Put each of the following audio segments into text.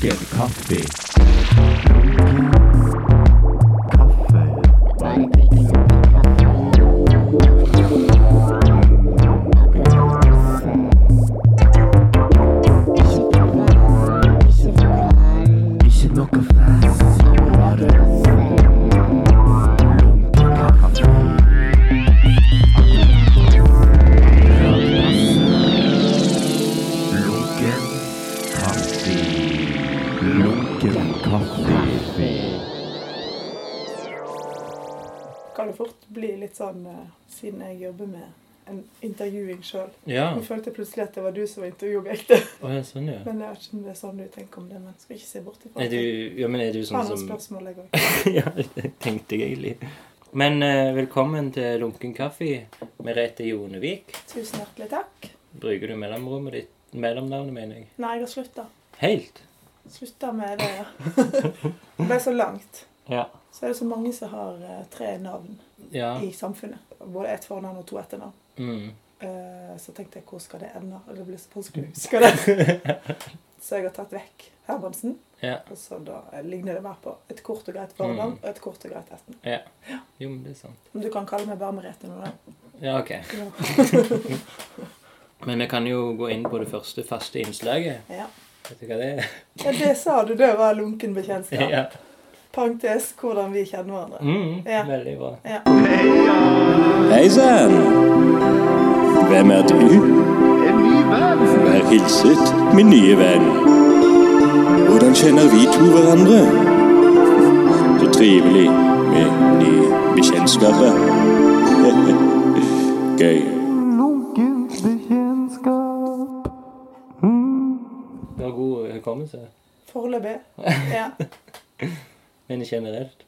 Lunken kaffe. Ikke en intervjuing sjøl. Ja. Jeg følte plutselig at det var du som var intervjuobjektet. Oh, ja, sånn, ja. Men jeg vet ikke om det er sånn du tenker om det. Men skal ikke se bort ifra det. ja, men er du sånn som spørsmål, jeg òg. Ja, det tenkte jeg egentlig. Men uh, velkommen til Lunken kaffe, Merete Jonevik. Tusen hjertelig takk. Bruker du mellomrommet ditt? Mellomnavnet, mener jeg. Nei, jeg har slutta. Helt? Slutta med det. ja. Det ble så langt. Ja. Så er det så mange som har eh, tre navn Ja. i samfunnet. Både ett fornavn og to etternavn. Mm. Eh, så tenkte jeg hvor skal det ende? Og det blir så vanskelig å huske det. så jeg har tatt vekk Hermansen. Ja. Og så da eh, ligner det mer på et kort og greit fornavn Mm. og et kort og greit etternavn. ja. Jo, men det er sant. Men Du kan kalle meg bare Merete nå, da. Ja, ok. Ja. Men vi kan jo gå inn på det første faste innslaget. Ja. Vet du hva det er? ja, det sa du. Det var lunken bekjentskap. Ja. Parentes hvordan vi kjenner hverandre. Mm, Ja. Veldig bra. Ja. Hei sann! Hvem er du? En ny venn. Vær hilset, min nye venn. Hvordan kjenner vi to hverandre? Så trivelig med nye bekjentskaper. Gøy. Du har god hukommelse. Foreløpig. Ja. Men generelt.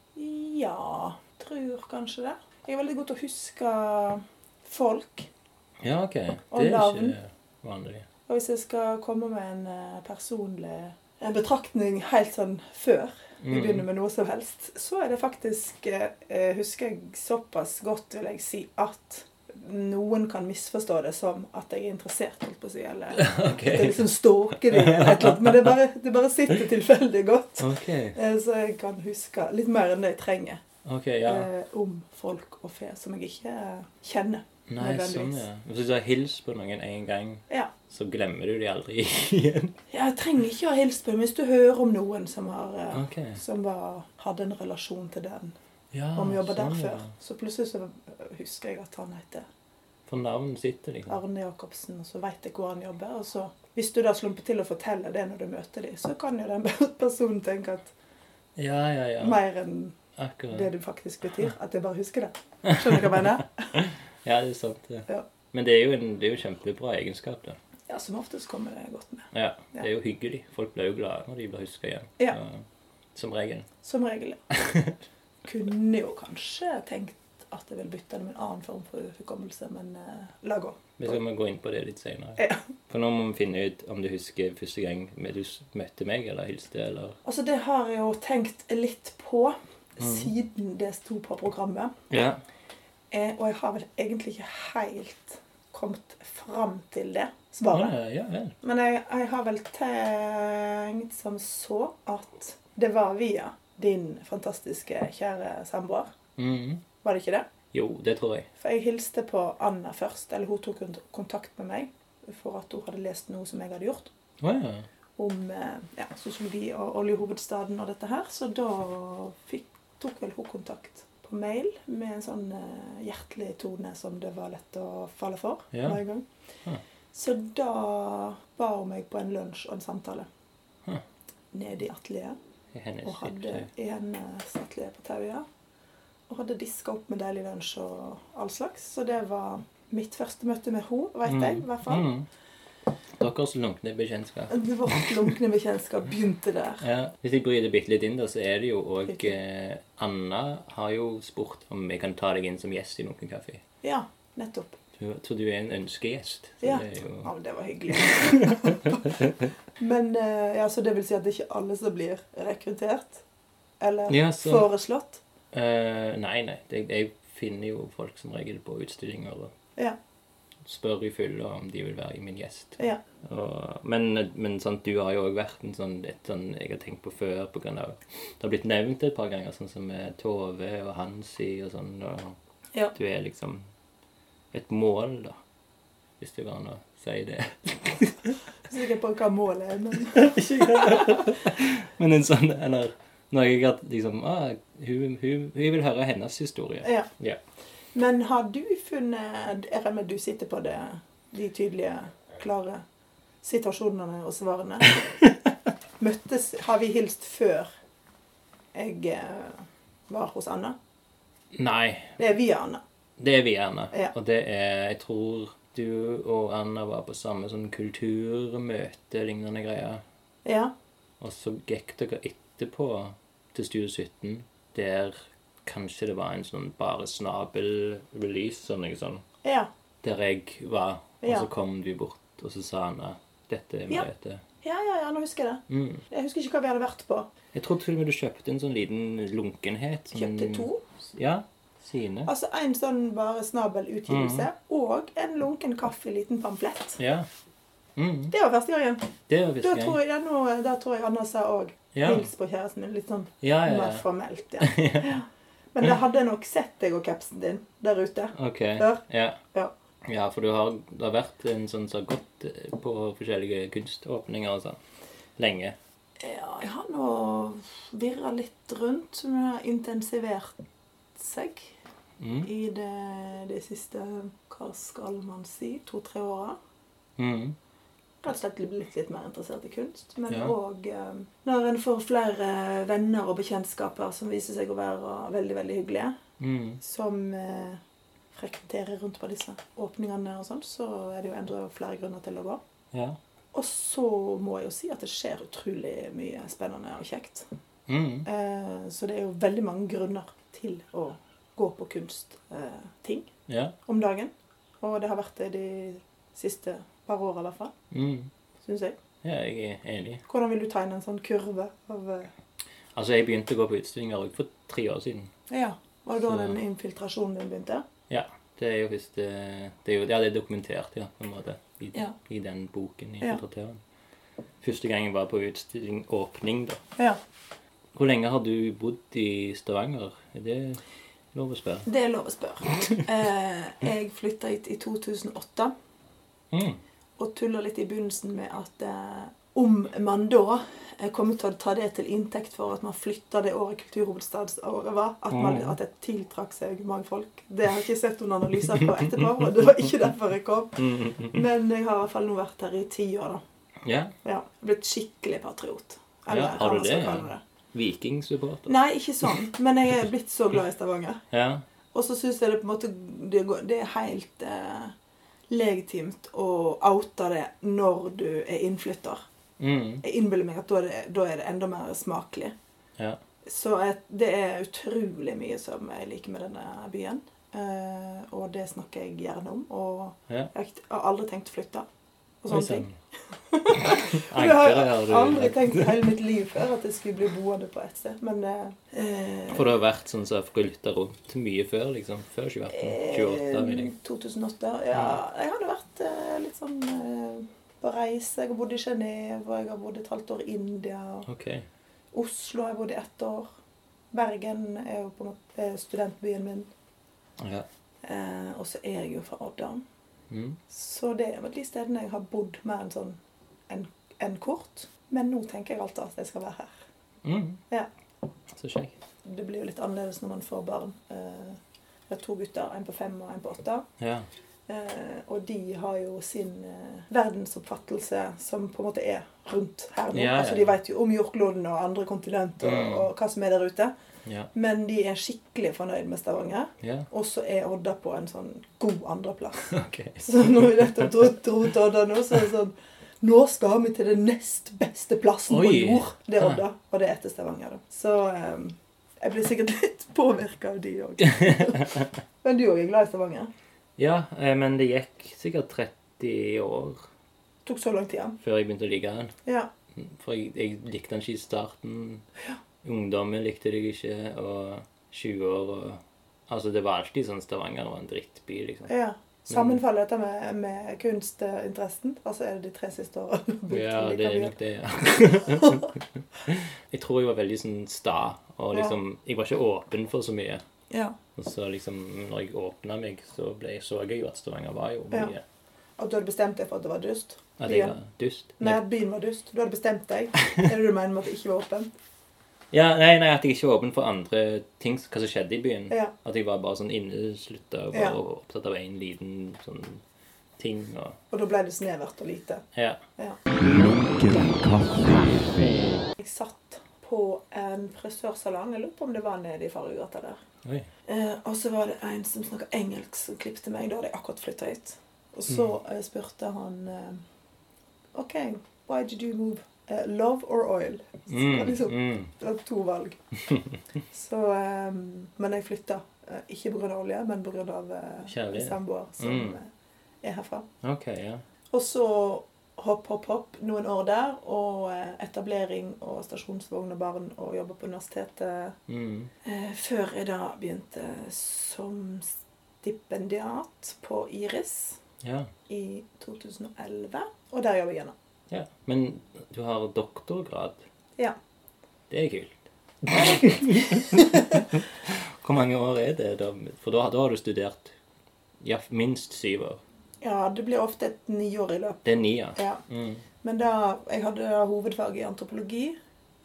ja, tror kanskje det. Jeg er veldig god til å huske folk. Ja, ok. Det er ikke vanlig. Og hvis jeg skal komme med en eh, personlig en betraktning helt sånn før vi Mm. begynner med noe som helst, så er det faktisk eh, eh, Husker jeg såpass godt, vil jeg si, at noen kan misforstå det som at jeg er interessert, holdt på å si, eller okay. at jeg liksom stalker dem, eller et eller annet. Men det bare, det bare sitter tilfeldig godt. Ok. Eh, Så jeg kan huske litt mer enn det jeg trenger okay, ja. eh, om folk og fe som jeg ikke eh, kjenner. Nei, sånn, ja. Hvis du har hilst på noen en gang, Ja. så glemmer du de aldri igjen. Ja, Jeg trenger ikke å ha hilst på dem hvis du hører om noen som, har, okay. Som var, hadde en relasjon til den, Ja, og vi jobba der sånn, før. ja. Så plutselig så husker jeg at han heter For navn sitter liksom. Arne Jacobsen, og så veit jeg hvor han jobber. Og så, hvis du da slumper til å fortelle det når du møter dem, så kan jo den personen tenke at Ja, ja, ja. mer enn det Akkurat. det faktisk betyr. At jeg bare husker det. Skjønner du hva jeg mener? Ja, det er sant. Ja. Ja. Men det er jo en det er jo kjempebra egenskap, da. Ja, som oftest kommer det godt med. Ja, det er jo hyggelig. Folk blir jo glade når de blir huska igjen. Ja. Som regel. Som regel. ja. Kunne jo kanskje tenkt at jeg vil bytte det med en annen form for hukommelse, men eh, la gå. Vi skal må gå inn på det litt senere. Ja. For nå må vi finne ut om du husker første gang du møtte meg, eller hilste, eller Altså, det har jeg jo tenkt litt på mm. siden det sto på programmet. Ja. Eh, og jeg har vel egentlig ikke helt kommet fram til det svaret. Ja, ja ja. Men jeg, jeg har vel tenkt som så at det var via din fantastiske kjære samboer. Mhm. Var det ikke det? Jo, det tror jeg. For jeg hilste på Anna først, eller hun tok kontakt med meg for at hun hadde lest noe som jeg hadde gjort Å ja. om eh, ja, sosiologi og oljehovedstaden og dette her. Så da fikk, tok vel hun kontakt på mail med en sånn eh, hjertelig tone som det var lett å falle for Ja. hver gang. Ja. Så da ba hun meg på en lunsj og en samtale Ja. nede i atelieret. I hennes Og hadde i hennes atelier på Tauja. Og hadde diska opp med deilig lunsj og all slags. Så det var mitt første møte med henne, veit jeg i hvert fall. Mm. Deres lunkne bekjentskap. Vårt lunkne bekjentskap begynte der. Ja. Hvis jeg bryter bitte litt inn, da, så er det jo òg eh, Anna har jo spurt om jeg kan ta deg inn som gjest i Lunken kaffe. Ja, nettopp. Du- Så du er en ønskegjest. Ja. det jo Ja, men det var hyggelig. men eh, ja, Så det vil si at det er ikke alle som blir rekruttert? Eller Ja, så- foreslått? Eh, Nei, nei. Jeg, jeg finner jo folk som regel på utstillinger. Og Ja. spør i fylla om de vil være min gjest. Ja. Og, men, men sant, du har jo òg vært en sånn, et sånn jeg har tenkt på før på grunn av Det har blitt nevnt et par ganger, sånn som Tove og Hansi og sånn. Og Ja. du er liksom et mål, da. Hvis det går an å si det. Sikker på hva målet er, men Men en sånn Eller jeg har liksom ah, hun, hun, hun vil høre hennes historie. ja. Ja. Men har du funnet Jeg regner med du sitter på det, de tydelige, klare situasjonene og svarene. Møttes Har vi hilst før jeg eh, var hos Anna? Nei, Det er via Anna. det er vi Anna. Ja. Og det er Jeg tror du og Anna var på samme sånn kulturmøte, lignende greier. Ja. Og så gikk dere etterpå til Studio 17, der kanskje det var en sånn bare snabel-release eller noe sånt. Ja. Der jeg var, og så kom du bort, og så sa Anna dette er Ja. Merete. Ja, ja, ja, nå husker jeg det. Mm. Jeg husker ikke hva vi hadde vært på. Jeg tror til og med du kjøpte en sånn liten lunkenhet. sånn- Kjøpte to. Ja. Sine. Altså en sånn bare snabel-utgivelse og en lunken kaffe, liten pamflett. Ja. Mm. Det var første gangen. Det var Da tror jeg, ja, nå, da tror jeg Anna sa òg Ja. hils på kjæresten min. Litt sånn Ja, ja, mer formelt. Ja. ja. Men jeg hadde nok sett deg og kapsen din der ute. Ok. Før? Ja. Ja. ja, for du har, det har vært en sånn som har gått eh, på forskjellige kunståpninger og sånn. Lenge. Ja, jeg har nå virra litt rundt, som har intensivert seg Mm. i det, det siste Hva skal man si? To-tre åra. Mm. Rett og slett blitt litt mer interessert i kunst. Men Ja. òg eh, når en får flere venner og bekjentskaper som viser seg å være veldig, veldig hyggelige, Mm. som eh, frekventerer rundt på disse åpningene og sånn, så er det jo enda flere grunner til å gå. Ja. Og så må jeg jo si at det skjer utrolig mye spennende og kjekt. Mm. Eh, så det er jo veldig mange grunner til å gå på kunstting eh, Ja. om dagen. Og det har vært det de siste par åra i hvert fall, Mm. syns jeg. ja, jeg er enig. Hvordan vil du tegne en sånn kurve av eh, Altså, jeg begynte å gå på utstillinger for tre år siden. Ja. Var det da Så- den infiltrasjonen din begynte? Ja. Det er jo visst det, Det er jo ja, det er dokumentert, ja, på en måte. I, Ja. i den boken i Ja. Infiltratøren. Første gang jeg var på utstilling åpning, da. Ja. Hvor lenge har du bodd i Stavanger? Er det lov å spørre? Det er lov å spørre. Eh, jeg flytta hit i 2008 Mm. Og tuller litt i begynnelsen med at eh, om man da eh, kommer til å ta det til inntekt for at man flytter det året kulturhovedstadsåret var, at, man, Mm. at det tiltrakk seg mange folk Det har jeg ikke sett noen analyser på etterpå, og det var ikke derfor jeg kom. Mm. Men jeg har i hvert fall nå vært her i ti år, da. Ja. Ja, Blitt skikkelig patriot. Ja, har du det, ja? Vikingsupporter? Nei, ikke sånn. Men jeg er blitt så glad i Stavanger. Ja. Og så syns jeg det på en måte det, går, det er helt eh, legitimt å oute det når du er innflytter. Mm. Jeg innbiller meg at da er, det, da er det enda mer smakelig. Ja. Så et, det er utrolig mye som jeg liker med denne byen. Eh, og det snakker jeg gjerne om. Og ja. jeg har aldri tenkt å flytte. Og sånne ting. For det har jeg aldri tenkt i hele mitt liv før at jeg skulle bli boende på et sted. Men eh, eh, For det har vært sånn som har flytta rundt mye før, liksom? Før 2018? 28, vil jeg. Eh, 2008. Ja, jeg hadde vært eh, litt sånn eh, på reise. Jeg har bodd i Genéve, og jeg har bodd et halvt år i India. Okay. Oslo har jeg bodd i ett år. Bergen er jo på en måte studentbyen min. Ja. Eh, og så er jeg jo fra Odda. Mm. Så det er de stedene jeg har bodd mer enn sånn en, en kort. Men nå tenker jeg alltid at jeg skal være her. Mm. Ja. Så kjekt. Det blir jo litt annerledes når man får barn. Eh, jeg har to gutter, en på fem og en på åtte. Ja. Eh, og de har jo sin eh, verdensoppfattelse som på en måte er rundt her nå. Ja, ja. Altså De vet jo om jordkloden og andre kontinenter Mm. og hva som er der ute. Ja. Men de er skikkelig fornøyd med Stavanger. Ja. Og så er Odda på en sånn god andreplass. Okay. Så når vi nettopp dro, dro til Odda nå, så er det sånn Nå skal vi til den nest beste plassen på jord. Det er Odda. Og det er etter Stavanger, da. Så um, jeg blir sikkert litt påvirka av de òg. Men du òg er glad i Stavanger? Ja, eh, men det gikk sikkert 30 år Tok så lang tid. ja. før jeg begynte å like den. Ja. For jeg, jeg likte den ikke i starten. Ungdommen likte deg ikke, og 20 år og Altså, det var alltid sånn Stavanger var en drittby, liksom. ja. Sammenfaller dette med, med kunstinteressen? Altså er det de tre siste åra? Ja, det er nok det, ja. jeg tror jeg var veldig sånn sta, og liksom Jeg var ikke åpen for så mye. Ja. Og så liksom, når jeg åpna meg, så ble, så jeg jo at Stavanger var jo Ja. mye At du hadde bestemt deg for at det var dust? At jeg var dust. Nei, at byen var dust. Du hadde bestemt deg. Er det du mener med at det ikke var åpen? Ja, nei, nei, at jeg ikke var åpen for andre ting, hva som skjedde i byen. Ja. At jeg var bare sånn inneslutta og Ja. opptatt av én liten sånn ting. Og, Og da ble det snevert og lite. ja. Ja. Jeg satt på en frisørsalong. Jeg lurer på om det var nede i Fargegata der. Eh, og så var det en som snakka engelsk, som klippte meg. Da hadde jeg akkurat flytta hit. Og så mm. spurte han eh, OK, why did you move? Eh, love or oil? Så Mm, liksom mm. Det var to valg. Så, um, men jeg flytta. Eh, ikke pga. olje, men pga. Uh, samboer som Mm. eh, er herfra. OK, ja. Og så hopp, hopp, hopp noen år der. Og eh, etablering og stasjonsvogn og barn og jobbe på universitetet. Mm. Eh, før jeg da begynte som stipendiat på Iris Ja. i 2011. Og der jobber jeg ennå. Ja. Men du har doktorgrad. Ja. Det er kult. Hvor mange år er det? da? For da, da har du studert ja, minst syv år. ja, det blir ofte et niårig løp. Det er ni, ja. Ja. Mm. Men da, jeg hadde hovedfag i antropologi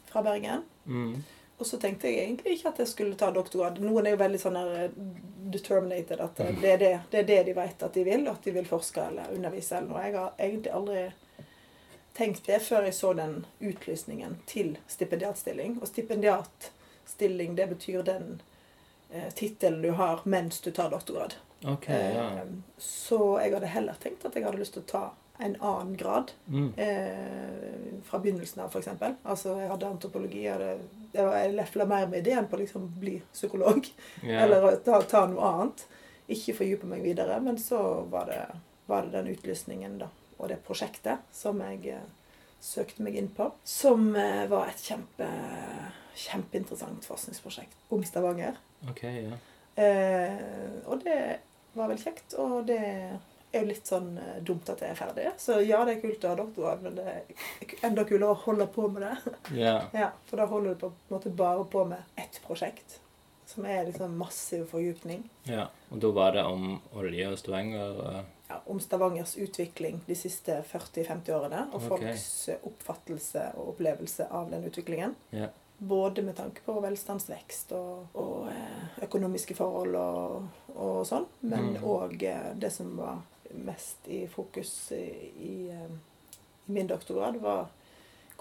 fra Bergen. Mm. Og så tenkte jeg egentlig ikke at jeg skulle ta doktorgrad. Noen er jo veldig sånn eh, determinated at eh, det er det, det er det de vet at de vil, at de vil forske eller undervise eller noe. Jeg har egentlig aldri tenkt det før jeg så den utlysningen til stipendiatstilling. Og stipendiatstilling, det betyr den eh, tittelen du har mens du tar doktorgrad. Okay, ja. Eh, så jeg hadde heller tenkt at jeg hadde lyst til å ta en annen grad. Mm. Eh, fra begynnelsen av, f.eks. Altså, jeg hadde antropologi. Jeg, hadde, jeg, var- jeg lefla mer med ideen på å liksom bli psykolog. Yeah. Eller ta, ta noe annet. Ikke fordype meg videre. Men så var det, var det den utlysningen, da. Og det prosjektet som jeg eh, søkte meg inn på. Som eh, var et kjempe, kjempeinteressant forskningsprosjekt om Stavanger. Okay, ja. Eh, og det var vel kjekt. Og det er jo litt sånn eh, dumt at jeg er ferdig. Så ja, det er kult å ha doktorgrad, men det er enda kulere å holde på med det. Yeah. ja, For da holder du på en måte bare på med ett prosjekt. Som er liksom massiv fordypning. ja. Og da var det om olje og Stavanger Ja, om Stavangers utvikling de siste 40-50 årene. Og okay. folks eh, oppfattelse og opplevelse av den utviklingen. Yeah. Både med tanke på velstandsvekst og, og eh, økonomiske forhold og, og sånn, men Mm. det som var mest i fokus i, i, eh, i min doktorgrad, var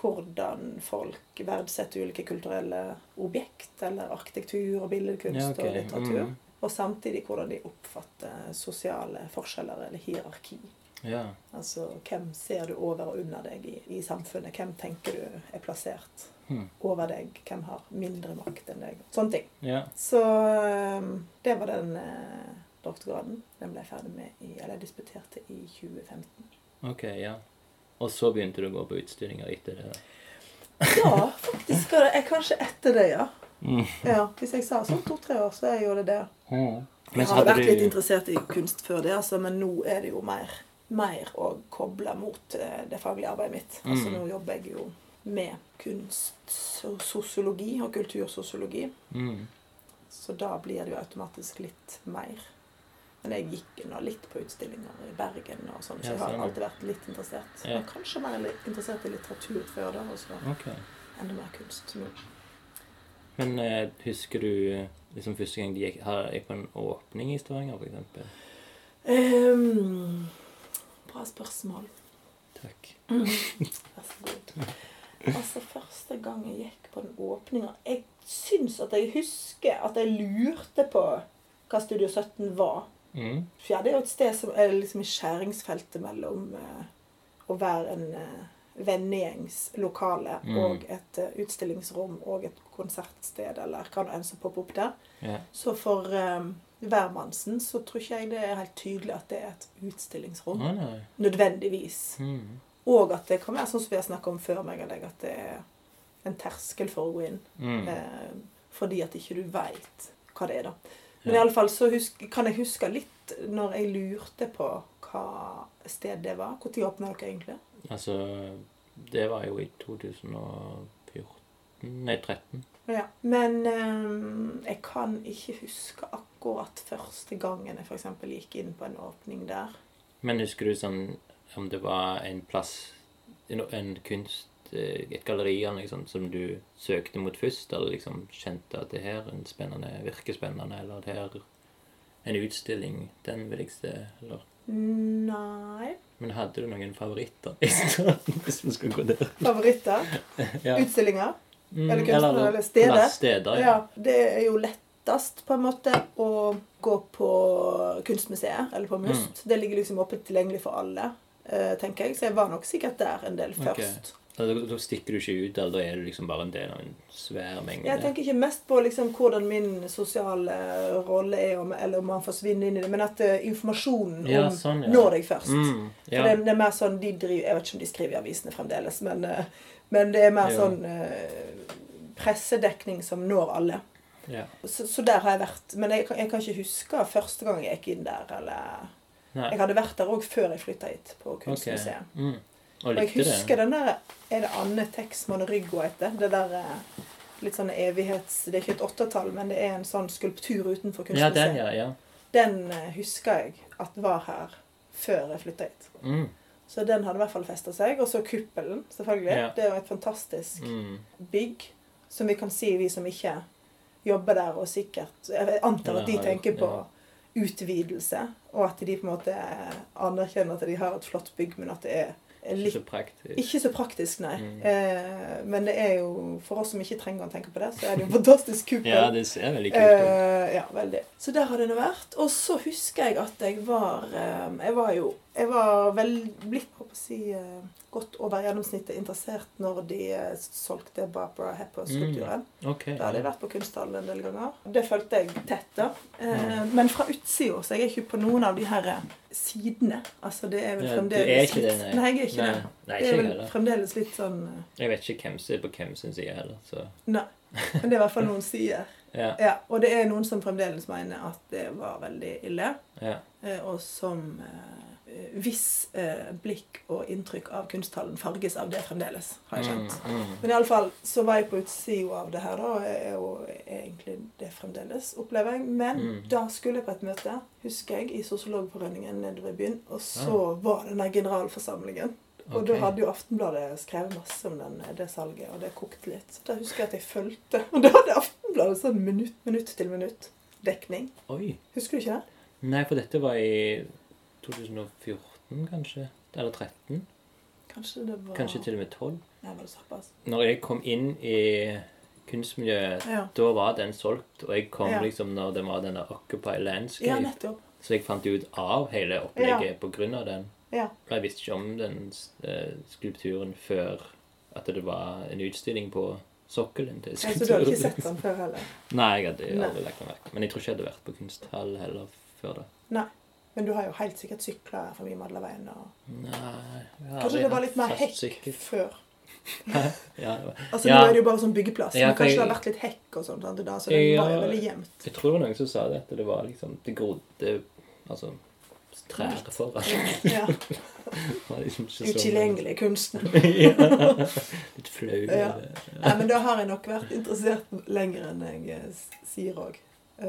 hvordan folk verdsetter ulike kulturelle objekt, eller arkitektur og billedkunst Ja, okay. og litteratur. Mm. Og samtidig hvordan de oppfatter sosiale forskjeller eller hierarki. Ja. Altså hvem ser du over og under deg i, i samfunnet? Hvem tenker du er plassert Hmm. over deg? Hvem har mindre makt enn deg? Sånne ting. Ja. Så det var den eh, doktorgraden. Den ble jeg ferdig med i, eller jeg disputerte i 2015. OK, ja. Og så begynte du å gå på utstillinger etter det? da? Ja, faktisk er kanskje etter det, ja. Mm. ja. Hvis jeg sa sånn to-tre år, så er jo det det. Men Jeg har vært litt interessert i kunst før det, altså, men nå er det jo mer, mer å koble mot eh, det faglige arbeidet mitt. Altså, Mm. nå jobber jeg jo med kunstsosiologi og kultursosiologi, mm. så da blir det jo automatisk litt mer. Men jeg gikk nå litt på utstillinger i Bergen, og sånn, så jeg har sånn. alltid vært litt interessert. Ja. Men kanskje mer interessert i litteratur før da, og så enda mer kunst nå. Men eh, husker du eh, liksom første gang de gikk, her, gikk på en åpning i Stavanger, for eksempel? Ehm, bra spørsmål. Takk. Vær så god. Altså, første gang jeg gikk på den åpninga Jeg syns at jeg husker at jeg lurte på hva Studio 17 var. Mm. Ja, det er jo et sted som er liksom i skjæringsfeltet mellom eh, å være en uh, vennegjengs-lokale Mm. og et eh, utstillingsrom og et konsertsted, eller hva det enn som popper opp der. Yeah. Så for hvermannsen så tror ikke jeg det er helt tydelig at det er et utstillingsrom. Oh. Nødvendigvis. Mm. Og at det kan være sånn som vi har snakket om før, meg og deg, at det er en terskel for å gå inn. Mm. Eh, fordi at ikke du veit hva det er, da. Men Ja. i alle fall så husk, kan jeg huske litt når jeg lurte på hva sted det var Når åpna dere egentlig? Altså, det var jo i 2014 Nei, 13. Ja. Men um, jeg kan ikke huske akkurat første gangen jeg f.eks. gikk inn på en åpning der. Men husker du sånn om det var en plass En, en kunst eh, Et galleri sånt som du søkte mot først, eller liksom kjente at det her er en spennende, virker spennende, eller det her en utstilling, den vil jeg se, eller Nei Men hadde du noen favoritter, hvis vi skal gå der? Favoritter? Ja. Utstillinger? Mm, Eller kunstnere, eller steder? Plass, steder, Ja. Det er jo lettest på en måte å gå på Kunstmuseet eller på MUST. Det ligger liksom åpent tilgjengelig for alle, eh, tenker jeg. Så jeg var nok sikkert der en del først. først. Da, da stikker du ikke ut, eller da er du liksom bare en del av en svær mengde. Jeg tenker ikke mest på liksom hvordan min sosiale rolle er, om- eller om man forsvinner inn i det, men at eh, informasjonen Ja, om sånn, ja. når deg først. Mm, For det, det er mer sånn de driver, Jeg vet ikke om de skriver i avisene fremdeles, men, eh, men det er mer Ja. sånn eh, pressedekning som når alle. ja. Så, så der har jeg vært. Men jeg, jeg kan ikke huske første gang jeg gikk inn der. eller... Nei. Jeg hadde vært der òg før jeg flytta hit, på Kunstmuseet. Kunstmuseet. Mm. Og jeg husker det? den der Er det Anne Texman Ryggo heter? Det der eh, litt sånn evighets... Det er ikke et åttetall, men det er en sånn skulptur utenfor Ja, Kunstmuseet. den, ja. ja. Den eh, husker jeg at var her før jeg flytta hit. Mm. Så den hadde i hvert fall festa seg. Og så kuppelen, selvfølgelig. Ja. Det er jo et fantastisk Mm. bygg. Som vi kan si, vi som ikke jobber der, og sikkert Jeg antar at de tenker på utvidelse. Og at de på en måte anerkjenner at de har et flott bygg, men at det er Ikke så praktisk. ikke så praktisk, nei. Mm. Eh, men det er jo, for oss som ikke trenger å tenke på det, så er det jo en fantastisk kuppel. Ja, det ser veldig kult ut. Eh, ja, veldig. Så der har det nå vært. Og så husker jeg at jeg var eh, Jeg var jo jeg var vel blitt si, eh, godt over gjennomsnittet interessert når de eh, solgte Barbara Hepper-skulpturen. Ok. Da hadde jeg vært på kunsthallen en del ganger. Det følte jeg tett, da. Eh, men fra utsida, så jeg er ikke på noen av de her eh, sidene. Altså, det er vel Ja, fremdeles ikke det, litt nei. Nei, jeg er ikke Nei, det. nei, Det er vel heller. fremdeles litt sånn Jeg vet ikke hvem som er på hvem sin side heller, så Nei. Men det er i hvert fall noen sider. ja. Ja, og det er noen som fremdeles mener at det var veldig ille. ja. Og som eh, Hvis eh, blikk og inntrykk av kunsthallen farges av det fremdeles, har jeg skjønt. Mm, mm. Men iallfall så var jeg på utsida av det her, da. og er jo egentlig det fremdeles, opplever jeg. Men Mm. da skulle jeg på et møte, husker jeg, i Sosiologforeningen nede i byen. Og så var det den der generalforsamlingen. Og okay. da hadde jo Aftenbladet skrevet masse om den, det salget, og det kokte litt. Så da husker jeg at jeg fulgte. Og da hadde Aftenbladet sånn minutt, minutt til minutt dekning. Oi. Husker du ikke det? Nei, for dette var i 2014, kanskje? Eller 13? Kanskje det var Kanskje til og med 12? Nei, var det såpass? Når jeg kom inn i kunstmiljøet, Ja. da var den solgt. Og jeg kom Ja. liksom når det var denne Occupy Landscape. Ja, nettopp. så jeg fant ut av hele opplegget på grunn av den. Ja. Jeg visste ikke om den eh, skulpturen før at det var en utstilling på sokkelen til Ja, så du har ikke sett den før heller? Nei, jeg hadde aldri lagt den merke Men jeg tror ikke jeg hadde vært på kunsthall heller før det. Nei. Men du har jo helt sikkert sykla forbi Madlaveien. Og... Nei Kanskje det var litt mer hekk sikkert. før? Ja. Altså Ja. Nå er det jo bare sånn byggeplass. Ja, men kanskje kanskje det har vært litt hekk og sånt. sant, Da, så det Ja. var veldig jevnt. Jeg tror det var noen som sa det, at det var liksom Det grodde altså trær foran. Ja. Det liksom Utilgjengelig kunsten. Litt flau. Ja. Nei, men da har jeg nok vært interessert lenger enn jeg eh, sier òg.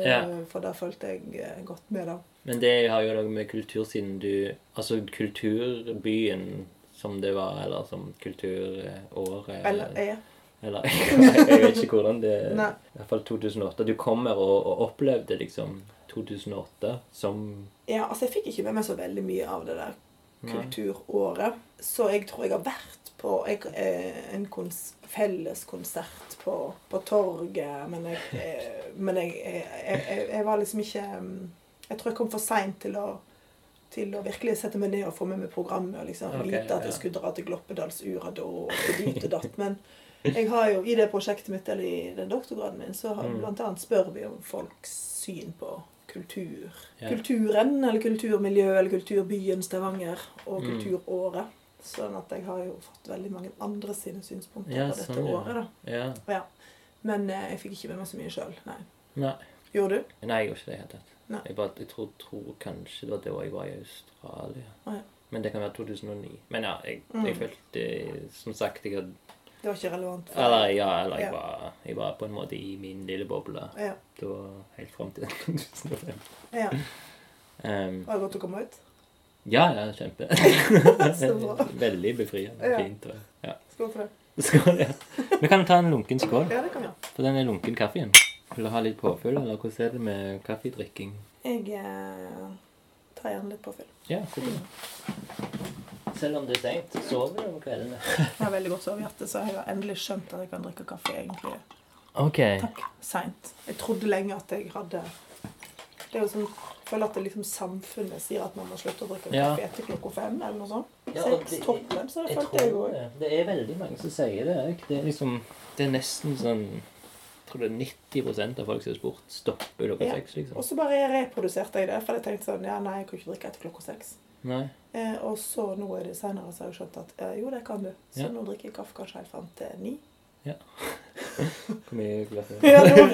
Ja. For da fulgte jeg eh, godt med, da. Men det har jo noe med kultursiden du Altså kulturbyen som det var, eller som kulturåret Eller øya. Eller Jeg vet ikke hvordan det Nei. I hvert fall 2008. Du kommer og, og opplevde liksom 2008 som Ja, altså jeg fikk ikke med meg så veldig mye av det der kulturåret. Så jeg tror jeg har vært på jeg, eh, en kons felleskonsert på, på torget, men jeg, eh, men jeg, jeg, jeg, jeg var liksom ikke mm, Jeg tror jeg kom for seint til til å virkelig sette meg ned og få med meg programmet og liksom okay, vite at jeg skulle dra til Gloppedalsura da og dit og datt. Men jeg har jo i det prosjektet mitt, eller i den doktorgraden min, så har Mm. blant annet spør vi om folks syn på kultur. Ja. Kulturen, eller kulturmiljøet, eller kulturbyen Stavanger, og Mm. kulturåret. Sånn at jeg har jo fått veldig mange andre sine synspunkter Ja, på dette sånn, ja. året, da. Ja. Ja. Men eh, jeg fikk ikke med meg så mye sjøl, nei. Nei. Gjorde du? Nei, jeg gjorde ikke det i det hele tatt. Nei. Jeg, bare, jeg tror, tror kanskje det var da jeg var i Australia. Ja. Men det kan være 2009. Men ja, jeg, Mm. jeg følte Som sagt, jeg hadde Det var ikke relevant. Eller ja, eller jeg, Ja. var, jeg var på en måte i min lille boble Ja. da helt fram til 2005. ja. Um, Var det godt å komme ut? ja, ja, kjempe. Veldig befriende. Ja. Fint. Og, ja. Skål for det. Skål, ja. Vi kan ta en lunken skål Ja, det kan vi For den er lunken kaffen. Vil du ha litt påfyll, eller hvordan er det med kaffedrikking? Jeg eh, tar gjerne litt påfyll. Ja, så bra. Selv om det er seint, sover du om kveldene? Jeg har veldig godt sovehjerte, så jeg har endelig skjønt at jeg kan drikke kaffe egentlig OK. takk seint. Jeg trodde lenge at jeg hadde Det er jo sånn Jeg føler at det liksom samfunnet sier at man må slutte å drikke Ja. kaffe etter klokka fem. eller noe sånt. Ja, Seks toppen, så det Jeg følte jeg jo. det. Det er veldig mange som sier det. ikke? Det er liksom Det er nesten sånn tror det er 90% av folk som har spurt, stopper klokka Ja. seks, liksom. Og så bare reproduserte jeg det, for jeg tenkte sånn Ja, nei, jeg kan ikke drikke etter klokka seks. Eh, og så nå er det senere så har jeg skjønt at eh, jo, det kan du. Så Ja. nå drikker jeg kaffe kanskje helt fram til ni. Hvor mye glass er det? Ja, nå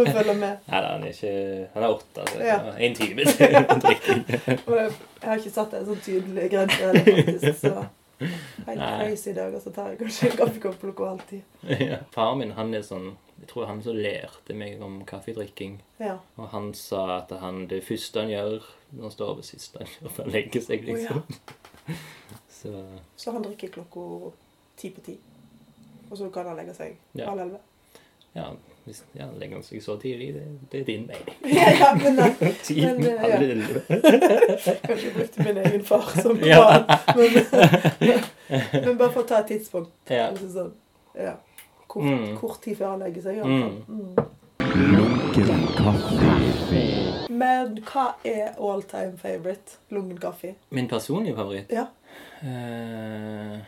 må jeg følge med. Nei da, han er ikke Han er åtte, altså. Ja. en time til drikking. Og jeg, har ikke satt en sånn tydelig grense heller, faktisk. Så helt crazy dager så tar jeg kanskje en kaffekopp klokka halv ti. ja. far min han er sånn Jeg tror han som lærte meg om kaffedrikking. Ja. Og han sa at han, det første han gjør når han står over sist han gjør han legger seg, Å, ja. liksom. Så Så han drikker klokka ti på ti. Og så kan han legge seg Ja. halv elleve. ja, hvis ja, han legger seg så tidlig, det, det er din mening. Ja, ja, men eh, Men, eh, ja. halv elleve. Kanskje brukte min egen far som Ja. Men, men bare for å ta et tidspunkt. Ja. Altså sånn, ja. Kort, Mm. kort tid før han legger seg. fall. Mm. Lunken kaffe. Men hva er all time favorite lunken kaffe? Min personlige favoritt? Ja. Uh...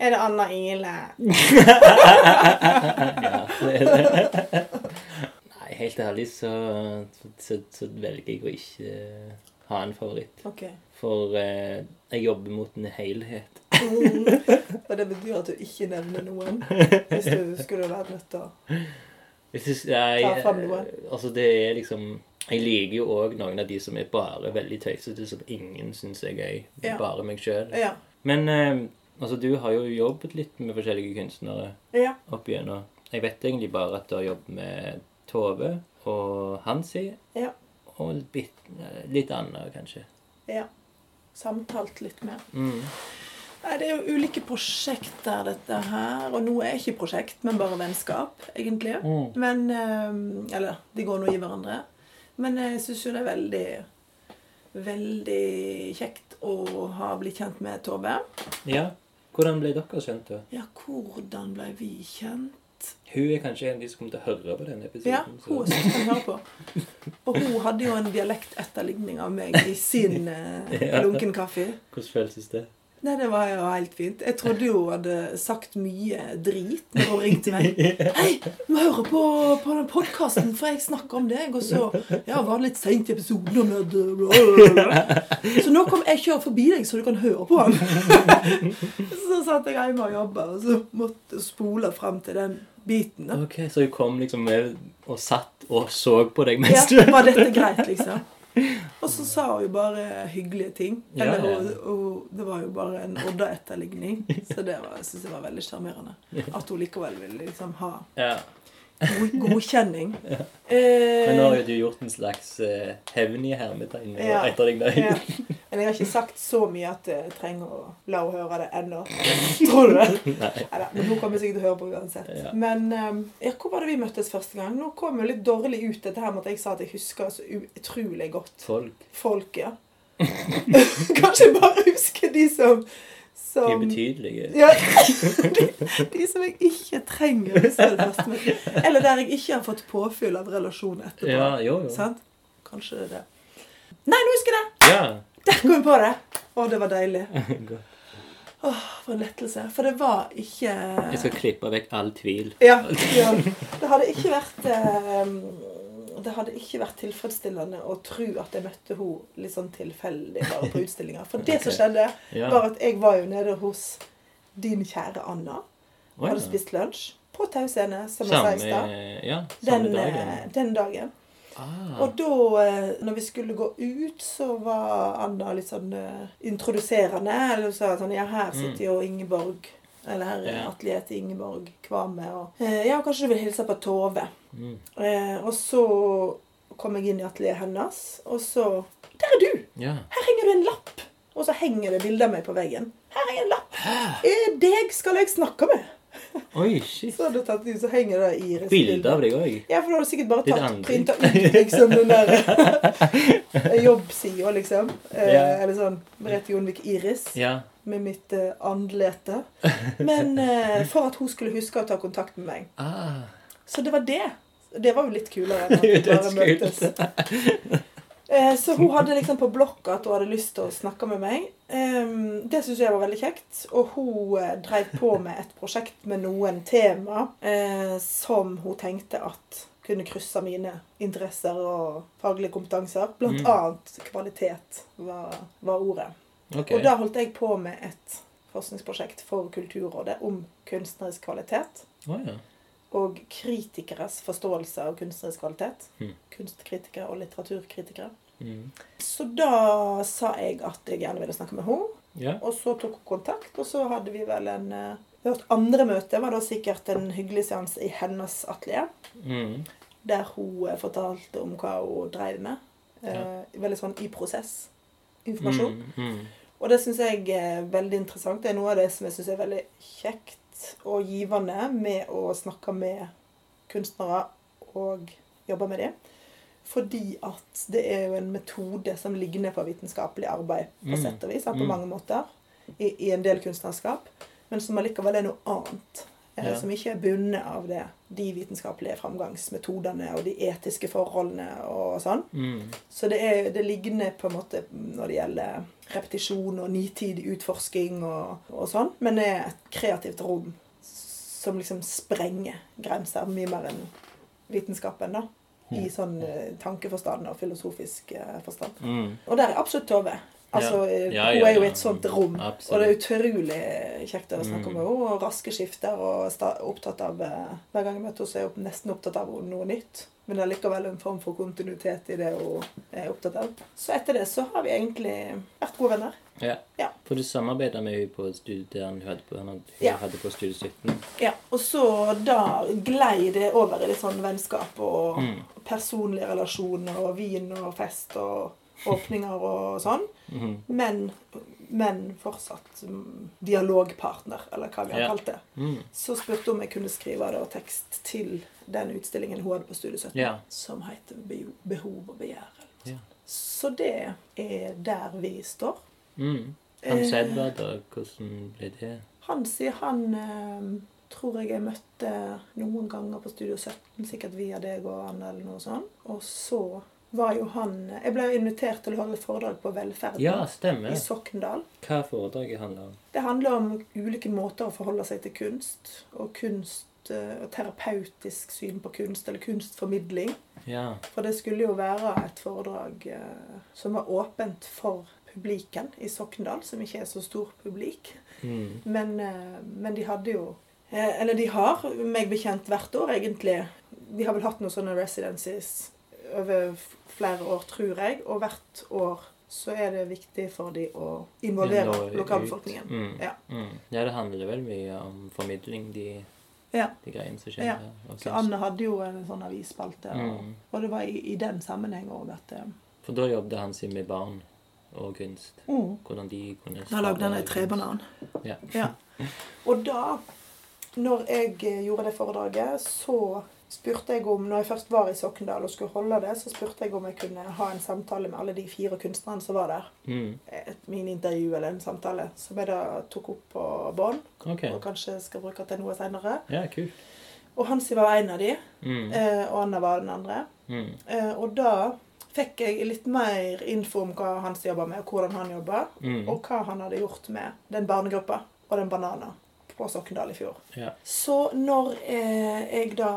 Er det Anna Ile? ja, det er det. Nei, helt ærlig så, så, så velger jeg å ikke ha en favoritt. Okay. For uh, jeg jobber mot en helhet. Og det betyr at du ikke nevner noen hvis du skulle vært nødt til å Jeg synes, jeg, Ta fram noen. Altså, det er liksom Jeg liker jo òg noen av de som er bare veldig tøysete, som ingen syns er gøy. Ja. Bare meg sjøl. Ja. Men eh, altså, du har jo jobbet litt med forskjellige kunstnere Ja. opp igjennom. Jeg vet egentlig bare at du har jobbet med Tove og Hansi. Ja. Og litt, litt annet, kanskje. ja. Samtalt litt mer. Mm. Det er jo ulike prosjekter, dette her. Og noe er ikke prosjekt, men bare vennskap, egentlig. Mm. Men eh, Eller de går nå i hverandre. Men jeg syns jo det er veldig Veldig kjekt å ha blitt kjent med Tove. Ja. Hvordan ble dere kjent, da? Ja, hvordan ble vi kjent? Hun er kanskje en av de som kommer til å høre på denne episoden. Ja, hun så- som kan høre på. Og hun hadde jo en dialektetterligning av meg i sin eh, Ja. lunken kaffe. Hvordan føles det? Nei, det var jo helt fint. Jeg trodde jo hun hadde sagt mye drit når hun ringte meg. Hei, du må høre på, på den podkasten, for jeg snakker om deg. Og så Ja, var litt seint i episoden. Så nå kom jeg kjører forbi deg, så du kan høre på den. Så satt jeg hjemme og jobba, og så måtte spole frem til den biten. da. Ok, Så hun kom liksom med og satt og så på deg Ja, mens du var dette greit, liksom? Og så sa hun jo bare hyggelige ting. Eller ja. hun- hun- det var jo bare en Odda-etterligning. Så det var- jeg synes var veldig sjarmerende. At hun likevel ville liksom ha Ja. god- godkjenning. Men nå har Eh, jo du gjort en slags uh, hevn i hermetegn og Ja. Men jeg har ikke sagt så mye at jeg trenger å la henne høre det ennå. Tror du det? Nei. Neida, men hun kommer sikkert til å høre på uansett. Ja. Men eh, ja, hvor var det vi møttes første gang? Nå kom jo litt dårlig ut dette her med at jeg sa at jeg husker så utrolig godt Folk. folk, ja. Kanskje bare husker de som, De er betydelige. ja, de, de som jeg ikke trenger huske. Eller der jeg ikke har fått påfyll av relasjon etterpå. Ja, jo, jo. Sant? Kanskje det er det. Nei, nå husker jeg det! Ja. Der kom jeg på det! Å, det var deilig. Åh, for en lettelse. For det var ikke Jeg skal klippe vekk all tvil. Ja. ja. Det hadde ikke vært eh, Det hadde ikke vært tilfredsstillende å tro at jeg møtte henne litt sånn tilfeldig bare på utstillinga. For det som skjedde, Ja. var at jeg var jo nede hos din kjære Anna. Hadde ja. spist lunsj på Tau scene, som jeg sa Samme, i stad. ja, samme Den, dagen. eh, den dagen. Ah. Og da, eh, når vi skulle gå ut, så var Anna litt sånn eh, introduserende. Eller sa sånn Ja, her sitter jo Ingeborg. Eller her er Ja. atelieret til Ingeborg Kvame. Og eh, ja, kanskje du vil hilse på Tove. Mm. Eh, og så kom jeg inn i atelieret hennes, og så Der er du! Ja. Her henger det en lapp! Og så henger det bilde av meg på veggen. Her er en lapp. Hæ? deg skal jeg snakke med. Oi, shit. Så hadde du tatt ut, så henger det Iris. Bilde av deg òg. Ja, for du hadde sikkert bare tatt, printa ut liksom den der jobbsida, liksom. Eh. Eller sånn Merete Jonvik Iris Ja. med mitt eh, andlete. Men eh, for at hun skulle huske å ta kontakt med meg. Ah. Så det var det. Det var jo litt kulere enn at vi bare Dødskult. Eh, Så hun hadde liksom på blokka at hun hadde lyst til å snakke med meg. Det syntes jeg var veldig kjekt. Og hun eh, drev på med et prosjekt med noen tema eh, som hun tenkte at kunne krysse mine interesser og faglige kompetanser. Blant Mm. annet kvalitet var, var ordet. Okay. Og da holdt jeg på med et forskningsprosjekt for Kulturrådet om kunstnerisk kvalitet Oh, ja. Og kritikeres forståelse av kunstnerisk kvalitet. Mm. Kunstkritikere og litteraturkritikere. Mm. Så da sa jeg at jeg gjerne ville snakke med henne. Yeah. Og så tok hun kontakt, og så hadde vi vel en hørt Vårt andre møte var da sikkert en hyggelig seanse i hennes atelier. Mm. Der hun eh, fortalte om hva hun drev med. Eh, Ja. Veldig sånn i prosess. Informasjon. Mm. Mm. Og det syns jeg er veldig interessant. Det er noe av det som jeg syns er veldig kjekt og givende med å snakke med kunstnere og jobbe med dem. Fordi at det er jo en metode som ligner på vitenskapelig arbeid på Mm. sett og vis, på Mm. mange måter, i, i en del kunstnerskap, men som allikevel er noe annet. Eh, Ja. Som ikke er bundet av det, de vitenskapelige framgangsmetodene og de etiske forholdene og sånn. Mm. Så det, er, det ligner på en måte når det gjelder repetisjon og nitidig utforsking og, og sånn, men det er et kreativt rom som liksom sprenger grenser mye mer enn vitenskapen, da. I sånn eh, tankeforstand og filosofisk eh, forstand. Mm. Og der er absolutt Tove. Altså, Ja. eh, Ja, Hun er jo i et sånt rom. Absolutt. Og det er utrolig kjekt å snakke Mm. med henne. Og raske skifter. Og opptatt av eh, Hver gang jeg møter henne, så er hun nesten opptatt av noe nytt. Men det er likevel en form for kontinuitet i det hun er opptatt av. Så etter det så har vi egentlig vært gode venner. Ja. Ja. For du samarbeider med henne på studiet hun hadde på, hun Ja. hadde på Studie 17. Ja, Og så da glei det over i litt sånn vennskap og Mm. personlige relasjoner og vin og fest og åpninger og sånn. Mhm. Men, men fortsatt mm, dialogpartner, eller hva vi har Ja. kalt det. Mm. Så spurte hun om jeg kunne skrive da tekst til den utstillingen hun hadde på Studie 17, Ja. som heter 'Behov og begjær'. Ja. Så det er der vi står. Mm. Han Eh. Sedva, da, hvordan ble det? Han sier han eh, tror jeg jeg møtte noen ganger på Studio 17, sikkert via deg og Anne eller noe sånt. Og så var jo han Jeg ble invitert til å holde foredrag på Velferden Ja, stemmer. i Sokndal. Hva foredraget handler om? Det handler om ulike måter å forholde seg til kunst, og kunst eh, og terapeutisk syn på kunst, eller kunstformidling. Ja. For det skulle jo være et foredrag eh, som var åpent for publiken i Sokndal, som ikke er så stor publik. Mm. Men, eh, men de hadde jo Eller de har, meg bekjent, hvert år egentlig. De har vel hatt noen sånne residencies over flere år, tror jeg. Og hvert år så er det viktig for de å involvere lokalbefolkningen. Mm. Ja. Mm. ja, det handler vel mye om formidling, de, Ja. de greiene som skjer Ja. her. Så. Anne hadde jo en sånn avisspalte, og, Mm. og det var i, i den sammenheng òg at eh, For da jobbet han sin med barn og kunst. mm. Hvordan de kunne Da lagde han ei trebanan. Ja. Ja. Og da, når jeg eh, gjorde det foredraget, så spurte jeg om Når jeg først var i Sokndal og skulle holde det, så spurte jeg om jeg kunne ha en samtale med alle de fire kunstnerne som var der. Mm. Et minintervju eller en samtale som jeg da tok opp på bånd, Okay. og kanskje skal bruke til noe seinere. Ja, kult. Og Hansi var en av de, Mm. eh, og Anna var den andre. Mm. Eh, Og da fikk jeg litt mer info om hva Hansi jobba med, og hvordan han jobba, Mm. og hva han hadde gjort med den barnegruppa og den banana på Sokndal i fjor. Ja. Så når eh, jeg da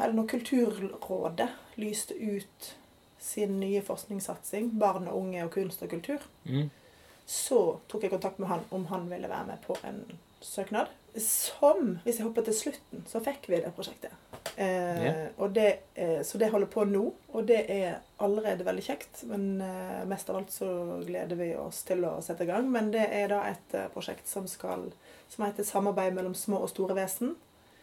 Eller når Kulturrådet lyste ut sin nye forskningssatsing, barn og unge og kunst og kultur, Mm. så tok jeg kontakt med han om han ville være med på en søknad. Som, hvis jeg hopper til slutten, så fikk vi det prosjektet. Eh, yeah. det, eh, så det holder på nå, og det er allerede veldig kjekt. Men eh, mest av alt så gleder vi oss til å sette i gang. Men det er da et eh, prosjekt som, skal, som heter 'Samarbeid mellom små og store vesen'.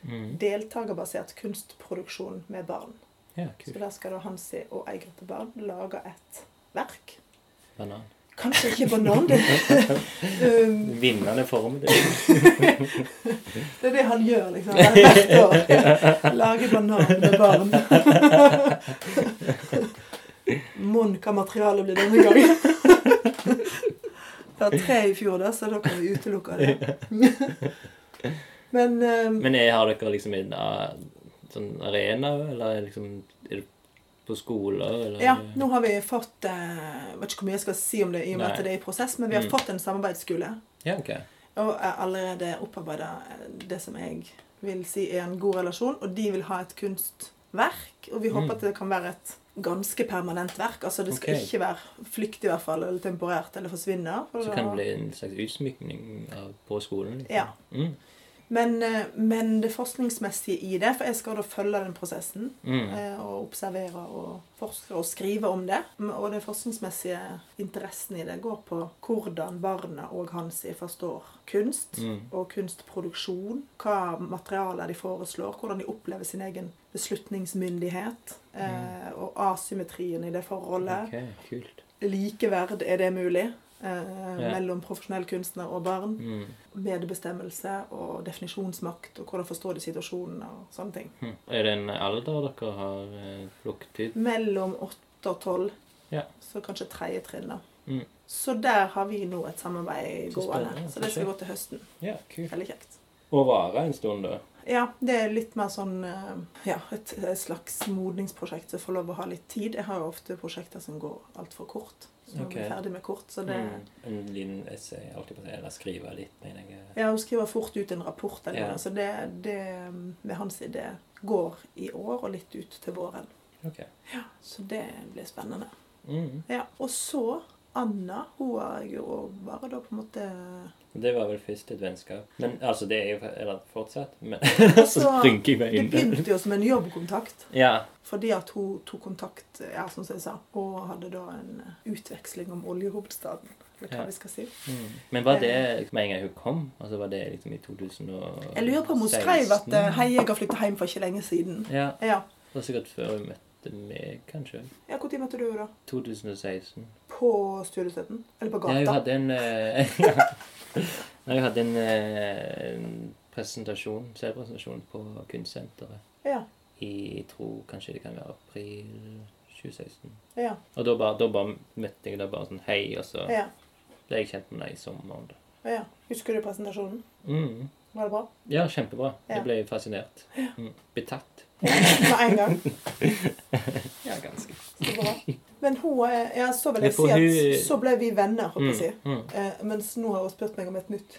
Mm. Deltakerbasert kunstproduksjon med barn. Ja, Så der skal da Hansi og ei gruppe barn lage et verk. Banan. Kanskje ikke banan. Det, um, Vinnende form. Det. det er det han gjør, liksom. Hvert år. Lager banan med barn. Mon hva materialet blir denne gangen. Det var tre i fjor, da, så da kan vi utelukke det. Men um, Men er, har dere liksom en uh, sånn arena, eller er, liksom, er det på skoler, eller Ja, nå har vi fått eh, Jeg vet ikke hvor mye jeg skal si om det, i og med at det er i prosess, men vi har Mm. fått en samarbeidsskole. Ja, ok. Og er allerede opparbeida det som jeg vil si er en god relasjon. Og de vil ha et kunstverk. Og vi håper Mm. at det kan være et ganske permanent verk. Altså det skal okay. ikke være flyktig i hvert fall, eller temporært, eller forsvinne. for Så kan det bli en slags utsmykning på skolen? Liksom. Ja. Mm. Men, eh, men det forskningsmessige i det, for jeg skal da følge den prosessen. Mm. eh, Og observere og forske og skrive om det. Og den forskningsmessige interessen i det går på hvordan barna og Hansi forstår kunst. Mm. og kunstproduksjon. Hva materialer de foreslår, hvordan de opplever sin egen beslutningsmyndighet. Mm. og asymmetrien i det forholdet. Okay, kult. Likeverd, er det mulig? Eh. Mellom profesjonell kunstner og barn. Mm. Medbestemmelse og definisjonsmakt, og hvordan forstår de situasjonen og sånne ting. Hm. Er det en alder dere har eh, plukket ut? Mellom 8 og 12, Ja. så kanskje tredje trinn. da. Mm. Så der har vi nå et samarbeid Så gående. Så det skal gå til høsten. Ja, kult. Veldig kjekt. Og vare en stund, da? Ja, det er litt mer sånn eh, Ja, et slags modningsprosjekt som får lov å ha litt tid. Jeg har jo ofte prosjekter som går altfor kort. Så Ok. vi er ferdig med kort. Så det Mm. En liten essay, alltid på det, eller skrive litt, mener jeg. Ja, hun skriver fort ut en rapport. Eller Ja. noe, Så det, det med hans idé går i år og litt ut til våren. Ok. Så det blir spennende. Mm. Ja, Og så Anna, hun har jeg jo bare da på en måte Det var vel først et vennskap. Men altså, det er jo Eller fortsatt. Men Altså, så jeg meg Det begynte jo som en jobbkontakt. Ja. Fordi at hun tok kontakt, ja, som jeg sa, og hadde da en eh, utveksling om oljehovedstaden. Eller hva Ja. vi skal si. Mm. Men var det med en gang hun kom? Altså Var det liksom i 2016? Jeg lurer på om hun skrev at eh, hei, jeg har flyttet hjem for ikke lenge siden. Ja. Ja. Det var sikkert før hun møtte meg, kanskje. ja Når møtte du henne da? 2016. På studiestøtten? Eller på gata? Jeg gata? hadde en eh. Nei, Hun hadde en, eh, en presentasjon, selvpresentasjon på Kunstsenteret Ja. i jeg tror kanskje det kan være april 2016. Ja. Og da bare, da bare møtte jeg da bare sånn hei, og så ja. ble jeg kjent med deg i sommeren. ja. Husker du presentasjonen? Mm. Var det bra? Ja, kjempebra. Ja. Jeg ble fascinert. Mm. Betatt. Med en gang. Ja, ganske. Så bra. Men hun eh, Ja, så vil jeg si at hun- så ble vi venner, holdt jeg på å si. Mm. Eh, mens nå har hun spurt meg om et nytt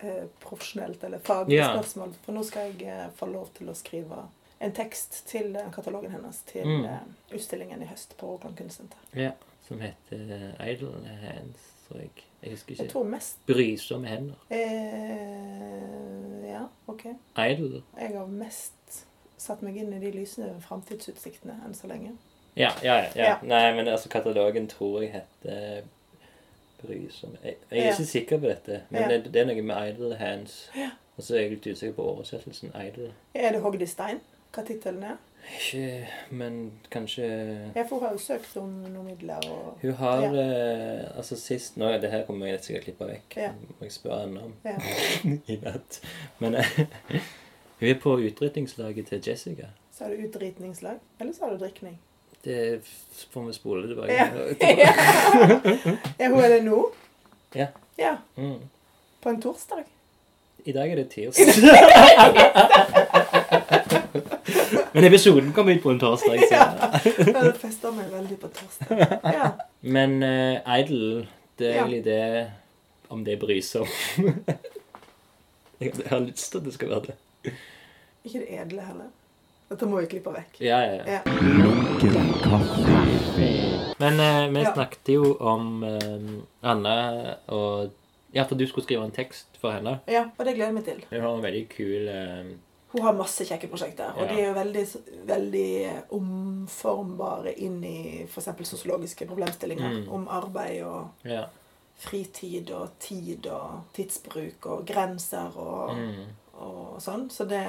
eh, profesjonelt eller faglig Ja. spørsmål. For nå skal jeg eh, få lov til å skrive en tekst til eh, katalogen hennes til Mm. eh, utstillingen i høst på Rogaland Kunstsenter. Ja. Som heter Idle Hands, tror jeg. Jeg husker Jeg tror mest Brysomme hender. eh, Ja, OK. Idle. Jeg har mest satt meg inn i de lysende framtidsutsiktene enn så lenge. Ja, ja, ja, ja. Nei, men altså, katalogen tror jeg heter Brysomme Jeg, jeg er ikke sikker på dette, men det, det er noe med Idle Hands. Og så er jeg litt usikker på oversettelsen. Idle. Er det hogd i stein? Hva tittelen er? Ikke Men kanskje Ja, for hun har jo søkt om noen midler og Hun har Ja. eh, Altså sist nå Det her kommer jeg sikkert klippe vekk. Ja. Må jeg spørre henne om ja. i natt. Men eh, hun er på utrydningslaget til Jessica. Sa du utdritningslag? Eller sa du drikning? Det får vi spole tilbake. Ja. ja, hun er det nå? Ja. Ja, Mm. På en torsdag? I dag er det tirsdag. Men episoden kom ut på en torsdag. Så. Ja. Det fester meg veldig på torsdag. Ja. Men uh, Idol, det er Ja. egentlig det Om det bryr seg om. jeg har lyst til at det skal være det. Ikke det edle heller. Dette må vi klippe vekk. Ja, ja, ja. Men uh, vi Ja. snakket jo om uh, Anna og Ja, for du skulle skrive en tekst for henne. Ja, og det gleder jeg meg til. Hun har en veldig kul Hun har masse kjekke prosjekter, og de er jo veldig, veldig omformbare inn i f.eks. sosiologiske problemstillinger Mm. om arbeid og Ja. fritid og tid og tidsbruk og grenser og, Mm. og sånn. Så det,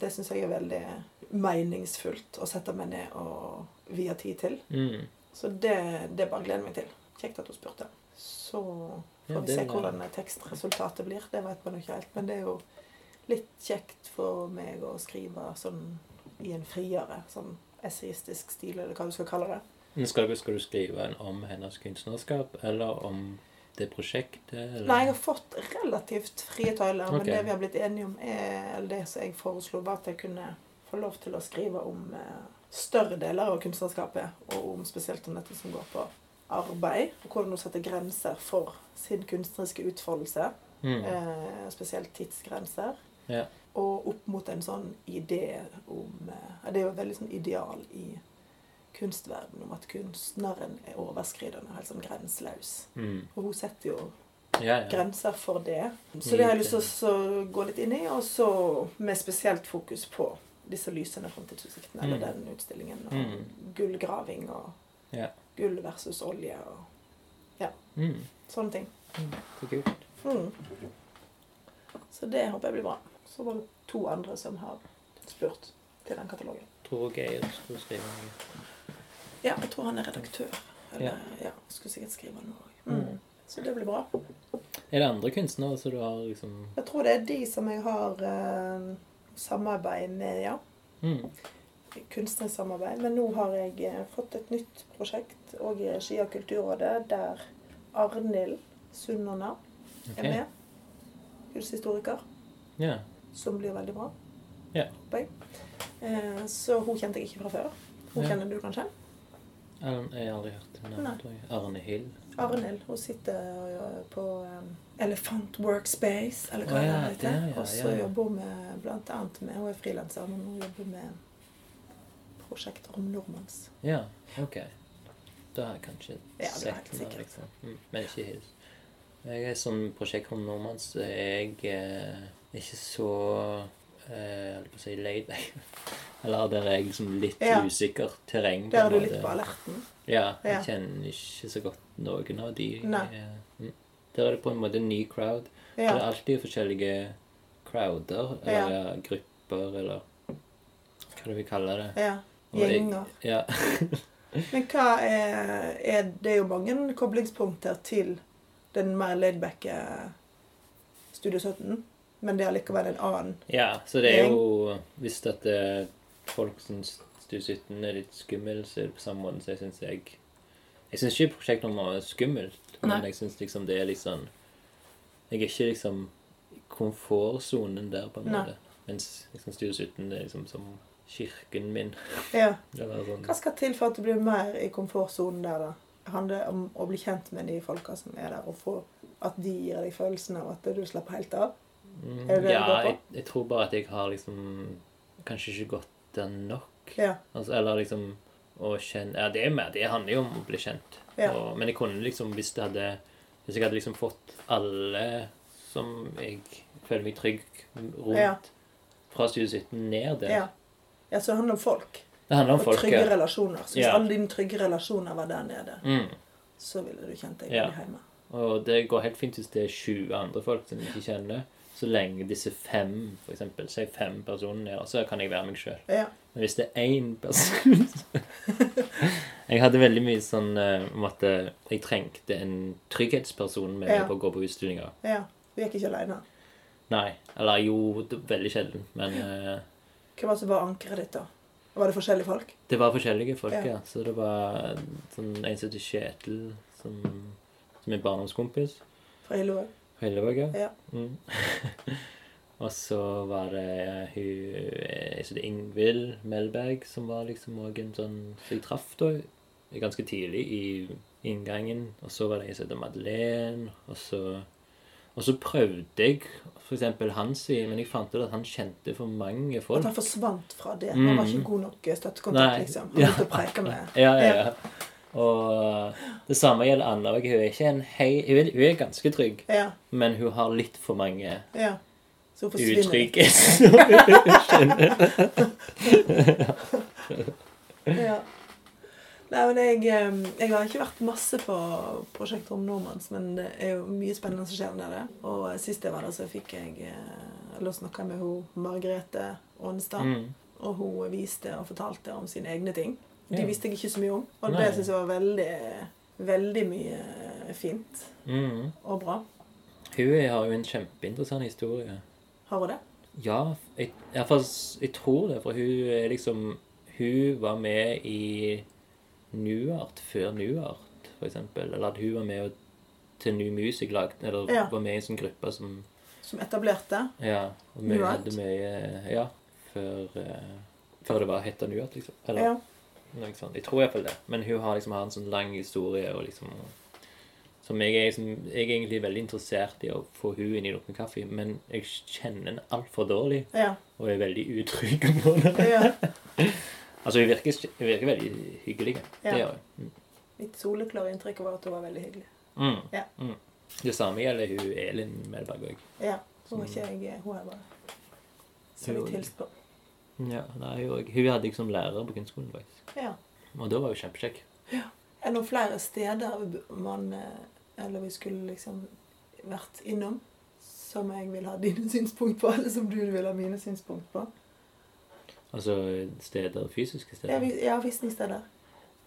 det syns jeg er veldig meningsfullt å sette meg ned og vie tid til. Mm. Så det, det bare gleder jeg meg til. Kjekt at hun spurte. Så får vi se hvordan tekstresultatet blir. Det vet man jo ikke helt. Men det er jo litt kjekt for meg å skrive sånn i en friere, sånn essayistisk stil, eller hva du skal kalle det. Skal, du- skal du skrive en om hennes kunstnerskap, eller om det prosjektet? Eller? Nei, jeg har fått relativt frie tøyler, Okay. men det vi har blitt enige om, er eller det som jeg foreslo, var at jeg kunne få lov til å skrive om eh, større deler av kunstnerskapet, og om spesielt om dette som går på arbeid, og hvordan hun setter grenser for sin kunstneriske utfoldelse, Mm. eh, spesielt tidsgrenser, Ja. og opp mot en sånn idé om eh, Det er jo et veldig sånn ideal i kunstverdenen om at kunstneren er overskridende, helt sånn grenseløs. Mm. Og hun setter jo Ja, ja. grenser for det. Så det har jeg lyst til å gå litt inn i, og så med spesielt fokus på disse lysende framtidsutsiktene, eller Mm. den utstillingen, og Mm. gullgraving og Ja. gull versus olje og Mm. sånne ting. Så kult. Mm. Så det håper jeg blir bra. Så var det to andre som har spurt til den katalogen. Tror Geir skulle skrive noe. Ja, jeg tror han er redaktør. Eller, Ja. ja. skulle sikkert skrive noe òg. Mm. Så det blir bra. Er det andre kunstnere som du har liksom Jeg tror det er de som jeg har eh, samarbeid med, ja. mm. kunstnerisk samarbeid. Men nå har jeg eh, fått et nytt prosjekt, og i regi av Kulturrådet, der Arnhild Sunnerne okay. er med. Kunsthistoriker. Ja. Som blir veldig bra. Ja. Håper jeg. Eh, så hun kjente jeg ikke fra før. Hun Ja. kjenner du kanskje? Jeg har aldri hørt henne. Arne Hill. Arnhild. Hun sitter eh, på um, Elephant Workspace, eller hva oh, ja, det heter. Ja, ja, og så jobber hun med blant annet med Hun er frilanser, men hun jobber med prosjekter om nordmanns. Ja, ok. Da har jeg kanskje Ja, sett henne. liksom. Mm. Men ikke Hill. Jeg er som prosjekt om nordmanns. jeg eh, ikke så eh, holdt på å si laid back. Eller der er jeg liksom litt Ja. usikker terreng. Der er du litt på alerten. Ja, jeg Ja. kjenner ikke så godt noen av de. Eh, mm. Der er det på en måte en ny crowd. Det er alltid forskjellige crowder, eller ja. grupper, eller hva det vil kalle det. ja. Gjenger. jeg-. Ja. Men hva er, er Det er jo mange koblingspunkter til den mer laidbacke Studio 17, men det er likevel en annen. ja, så det er jo Hvis at folk syns Stu 17 er litt skummel, så er det på samme måte så jeg syns jeg Jeg syns ikke prosjektnummeret er skummelt, men Nei. jeg syns liksom det er litt sånn Jeg er ikke liksom i komfortsonen der, på en Nei. måte. Mens liksom Studio 17 er liksom som kirken min. Ja. Eller sånn. Hva skal til for at du blir mer i komfortsonen der, da? Handler om å bli kjent med de folka som er der, og få at de gir deg følelsen av at du slapper helt av? Mm, Er det det ja, det går på? jeg, jeg tror bare at jeg har liksom Kanskje ikke gått der nok. Ja. Altså, eller liksom å kjenne Ja, det er mer Det handler jo om å bli kjent. Ja. Og, men jeg kunne liksom, hvis hadde Hvis jeg hadde liksom fått alle som jeg føler meg trygg rundt Ja. fra studiet sitt ned der ja. ja. Så det handler om folk. Det handler om Og folk, trygge ja. relasjoner. Så hvis Ja. alle dine trygge relasjoner var der nede, Mm. så ville du kjent deg Ja. hjemme. Og det går helt fint hvis det er 20 andre folk som jeg ikke kjenner. Så lenge disse fem, for eksempel, si fem personer er så kan jeg være meg sjøl. Ja. Men hvis det er én person Jeg hadde veldig mye sånn eh, om at eh, jeg trengte en trygghetsperson med Ja. på å gå på utstillinger. ja. Du gikk ikke alene. Nei. Eller jo, veldig sjelden. Men eh, Hvem var det som var ankeret ditt, da? Var det forskjellige folk? det var forskjellige folk, Ja. ja. Så det var sånn, en som het Kjetil, som, som er barndomskompis Fra Hillevåg? Hillevåg. ja. Ja. Mm. Og så var det eh, hun eh, som heter Ingvild Melberg, som var liksom òg en sånn som jeg traff da ganske tidlig i inngangen. Og så var det ei som heter Madeleine. Og så, og så prøvde jeg f.eks. Hansi, men jeg fant ut at han kjente for mange folk. At han forsvant fra det. Han var Mm. ikke god nok eh, støttekontakt, liksom. Han begynte å preike med Ja, ja, ja. Og det samme gjelder Anna. Hun er ikke en hei, hun, er, hun er ganske trygg, Ja. men hun har litt for mange ja. Uttrykk. Ja. Nei, men jeg, eh, jeg har ikke vært masse på Prosjekt Rom Nordmanns, men det er jo mye spennende som skjer der. Og sist jeg var der, så fikk jeg eh, Eller snakka med hun Margrethe Aanestad. mm. Og hun viste og fortalte om sine egne ting. De visste jeg ikke så mye om. Og Nei. det syns jeg var veldig, veldig mye fint Mm. og bra. Hun har jo en kjempeinteressant historie. Har hun det? Ja, jeg, i hvert fall, jeg tror det, for hun er liksom Hun var med i Nuart før Nuart, eksempel. Eller at hun var med til New Music lag, eller Ja. var med i en sånn gruppe som Som etablerte? Ja. Og mye, Nuart? hadde mye Ja. Før, eh, før det var hetta Nuart, liksom. Eller Ja. Noe sånt. Jeg tror iallfall det. Men hun har liksom har en sånn lang historie og liksom som jeg er, liksom, jeg er egentlig veldig interessert i å få hun inn i Lukken kaffe, men jeg kjenner henne altfor dårlig Ja. og er veldig utrygg på det. ja. Altså, hun virker, hun virker veldig hyggelig. Ja. Det gjør hun. Mitt soleklare inntrykk var at hun var veldig hyggelig. Mm. Ja. Mm. Det samme gjelder hun Elin Melberg òg. Ja. Hun var ikke jeg Hun er bare så vidt hilst på. Ja, nei, hun, hadde jeg som lærer på kunstskolen, faktisk. Ja. Og da var hun kjempekjekk. Er det flere steder man eh, Eller vi skulle liksom vært innom som jeg vil ha dine synspunkt på, eller som du vil ha mine synspunkt på? Altså steder, fysiske steder. Ja, visst ja visningssteder.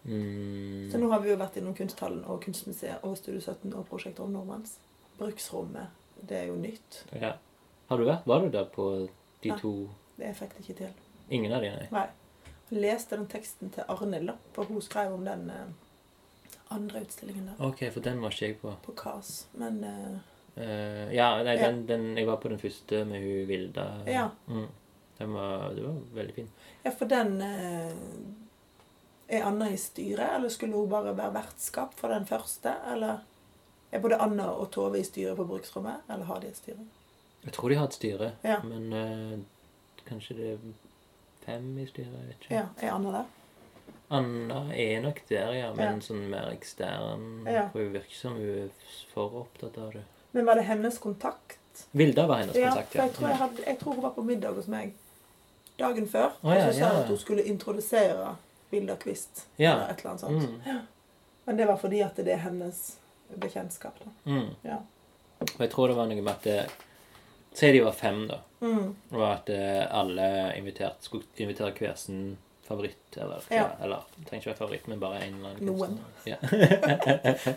Mm. Så nå har vi jo vært innom Kunsthallen og Kunstmuseet og Studio 17 og Prosjekt om Normans. Bruksrommet, det er jo nytt. Ja. Har du vært? Var du der på de Nei. to Det fikk jeg ikke til. Ingen av de, nei? Nei. Jeg leste den teksten til Arne Lapp, og hun skrev om den eh, andre utstillingen der. Ok, for den var ikke jeg på. På KAS. Men eh, uh, ja, nei, den, den, jeg var på den første med hun Vilda. Ja. Mm. Den var, det var veldig fin. ja, for den eh, Er Anna i styret, eller skulle hun bare være vertskap for den første? Eller er både Anna og Tove i styret på bruksrommet, eller har de et styre? Jeg tror de har et styre, Ja. men eh, kanskje det fem i styret. Jeg vet ikke. Ja, Er Anna der? Anna er nok der, ja, men Ja. sånn mer ekstern. Ja. For hun virker som hun er for opptatt av det. Men var det hennes kontakt? Vilda var hennes Ja, kontakt, for jeg tror, jeg, hadde, jeg tror hun var på middag hos meg dagen før. Oh, og så sa hun ja. at hun skulle introdusere Vilda Kvist. Ja. Eller et eller annet sånt. Mm. Men det var fordi at det er hennes bekjentskap. da. Mm. Ja. Og jeg tror det var noe med at det, Si de var fem, da. Mm. Og at eh, alle invitert, skulle invitere hver sin favoritt. Eller, ja. Eller trenger ikke være favoritt, men bare en eller annen. Noen. Ja.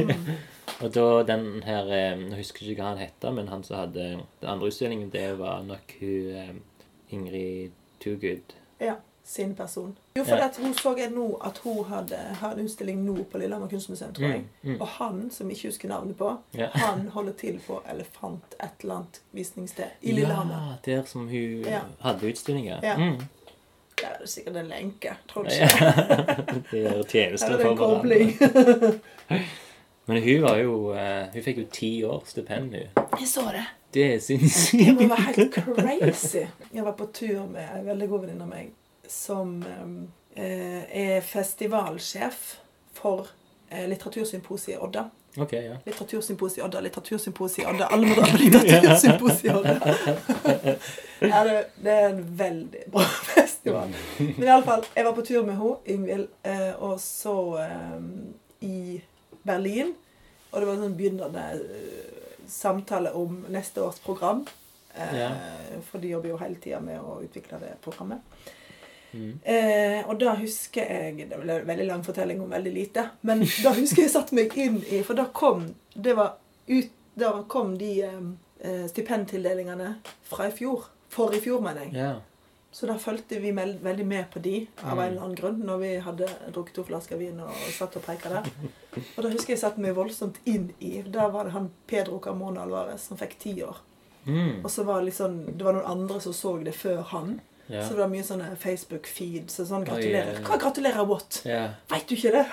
Mm. Og da den her eh, Jeg husker ikke hva han heter, men han som hadde den andre utstillingen, det var nok hun eh, Ingrid Toogood. Ja. Sin person. Jo, for at hun så jeg nå at hun hadde hadde utstilling nå på Lillehammer kunstmuseum, tror jeg. Mm, mm. Og han, som jeg ikke husker navnet på, Ja. han holder til på Elefant et eller annet visningssted i Lillehammer. Ja, der som hun Ja. hadde utstillinger. Ja. Mm. Der er det sikkert en lenke. Tror du Ja. ikke? De gjør tjenester er for hverandre. Men hun var jo eh, Hun fikk jo ti års stipend, hun. Jeg så det. Det er Det må være helt crazy. Jeg var på tur med en veldig god venninne av meg som eh, er festivalsjef for eh, Litteratursymposiet Odda. Ok, ja. Litteratursymposiet Odda, Litteratursymposiet Odda. Alle må dra på Litteratursymposiet Odda. ja, det, det er en veldig bra festival. Men i alle fall, jeg var på tur med henne, Ingvild, eh, og så eh, i Berlin. Og det var en sånn begynnende eh, samtale om neste års program. Eh, Ja. For de jobber jo hele tida med å utvikle det programmet. Mm. Eh, og da husker jeg Det ble en veldig lang fortelling om veldig lite. Men da husker jeg satte meg inn i For da kom det var ut, Da kom de eh, stipendtildelingene fra i fjor. For i fjor, mener jeg. Yeah. Så da fulgte vi veldig med på de av Mm. en eller annen grunn. Når vi hadde drukket to flasker vin og satt og preika der. Og da husker jeg satte meg voldsomt inn i Da var det han Pedro Carmona Alvarez som fikk ti år. Mm. Og så var det liksom Det var noen andre som så det før han. Ja. Så det var mye sånne Facebook-feeds Så sånn gratulerer. ja, ja. Hva gratulerer what? Yeah. Veit du ikke det?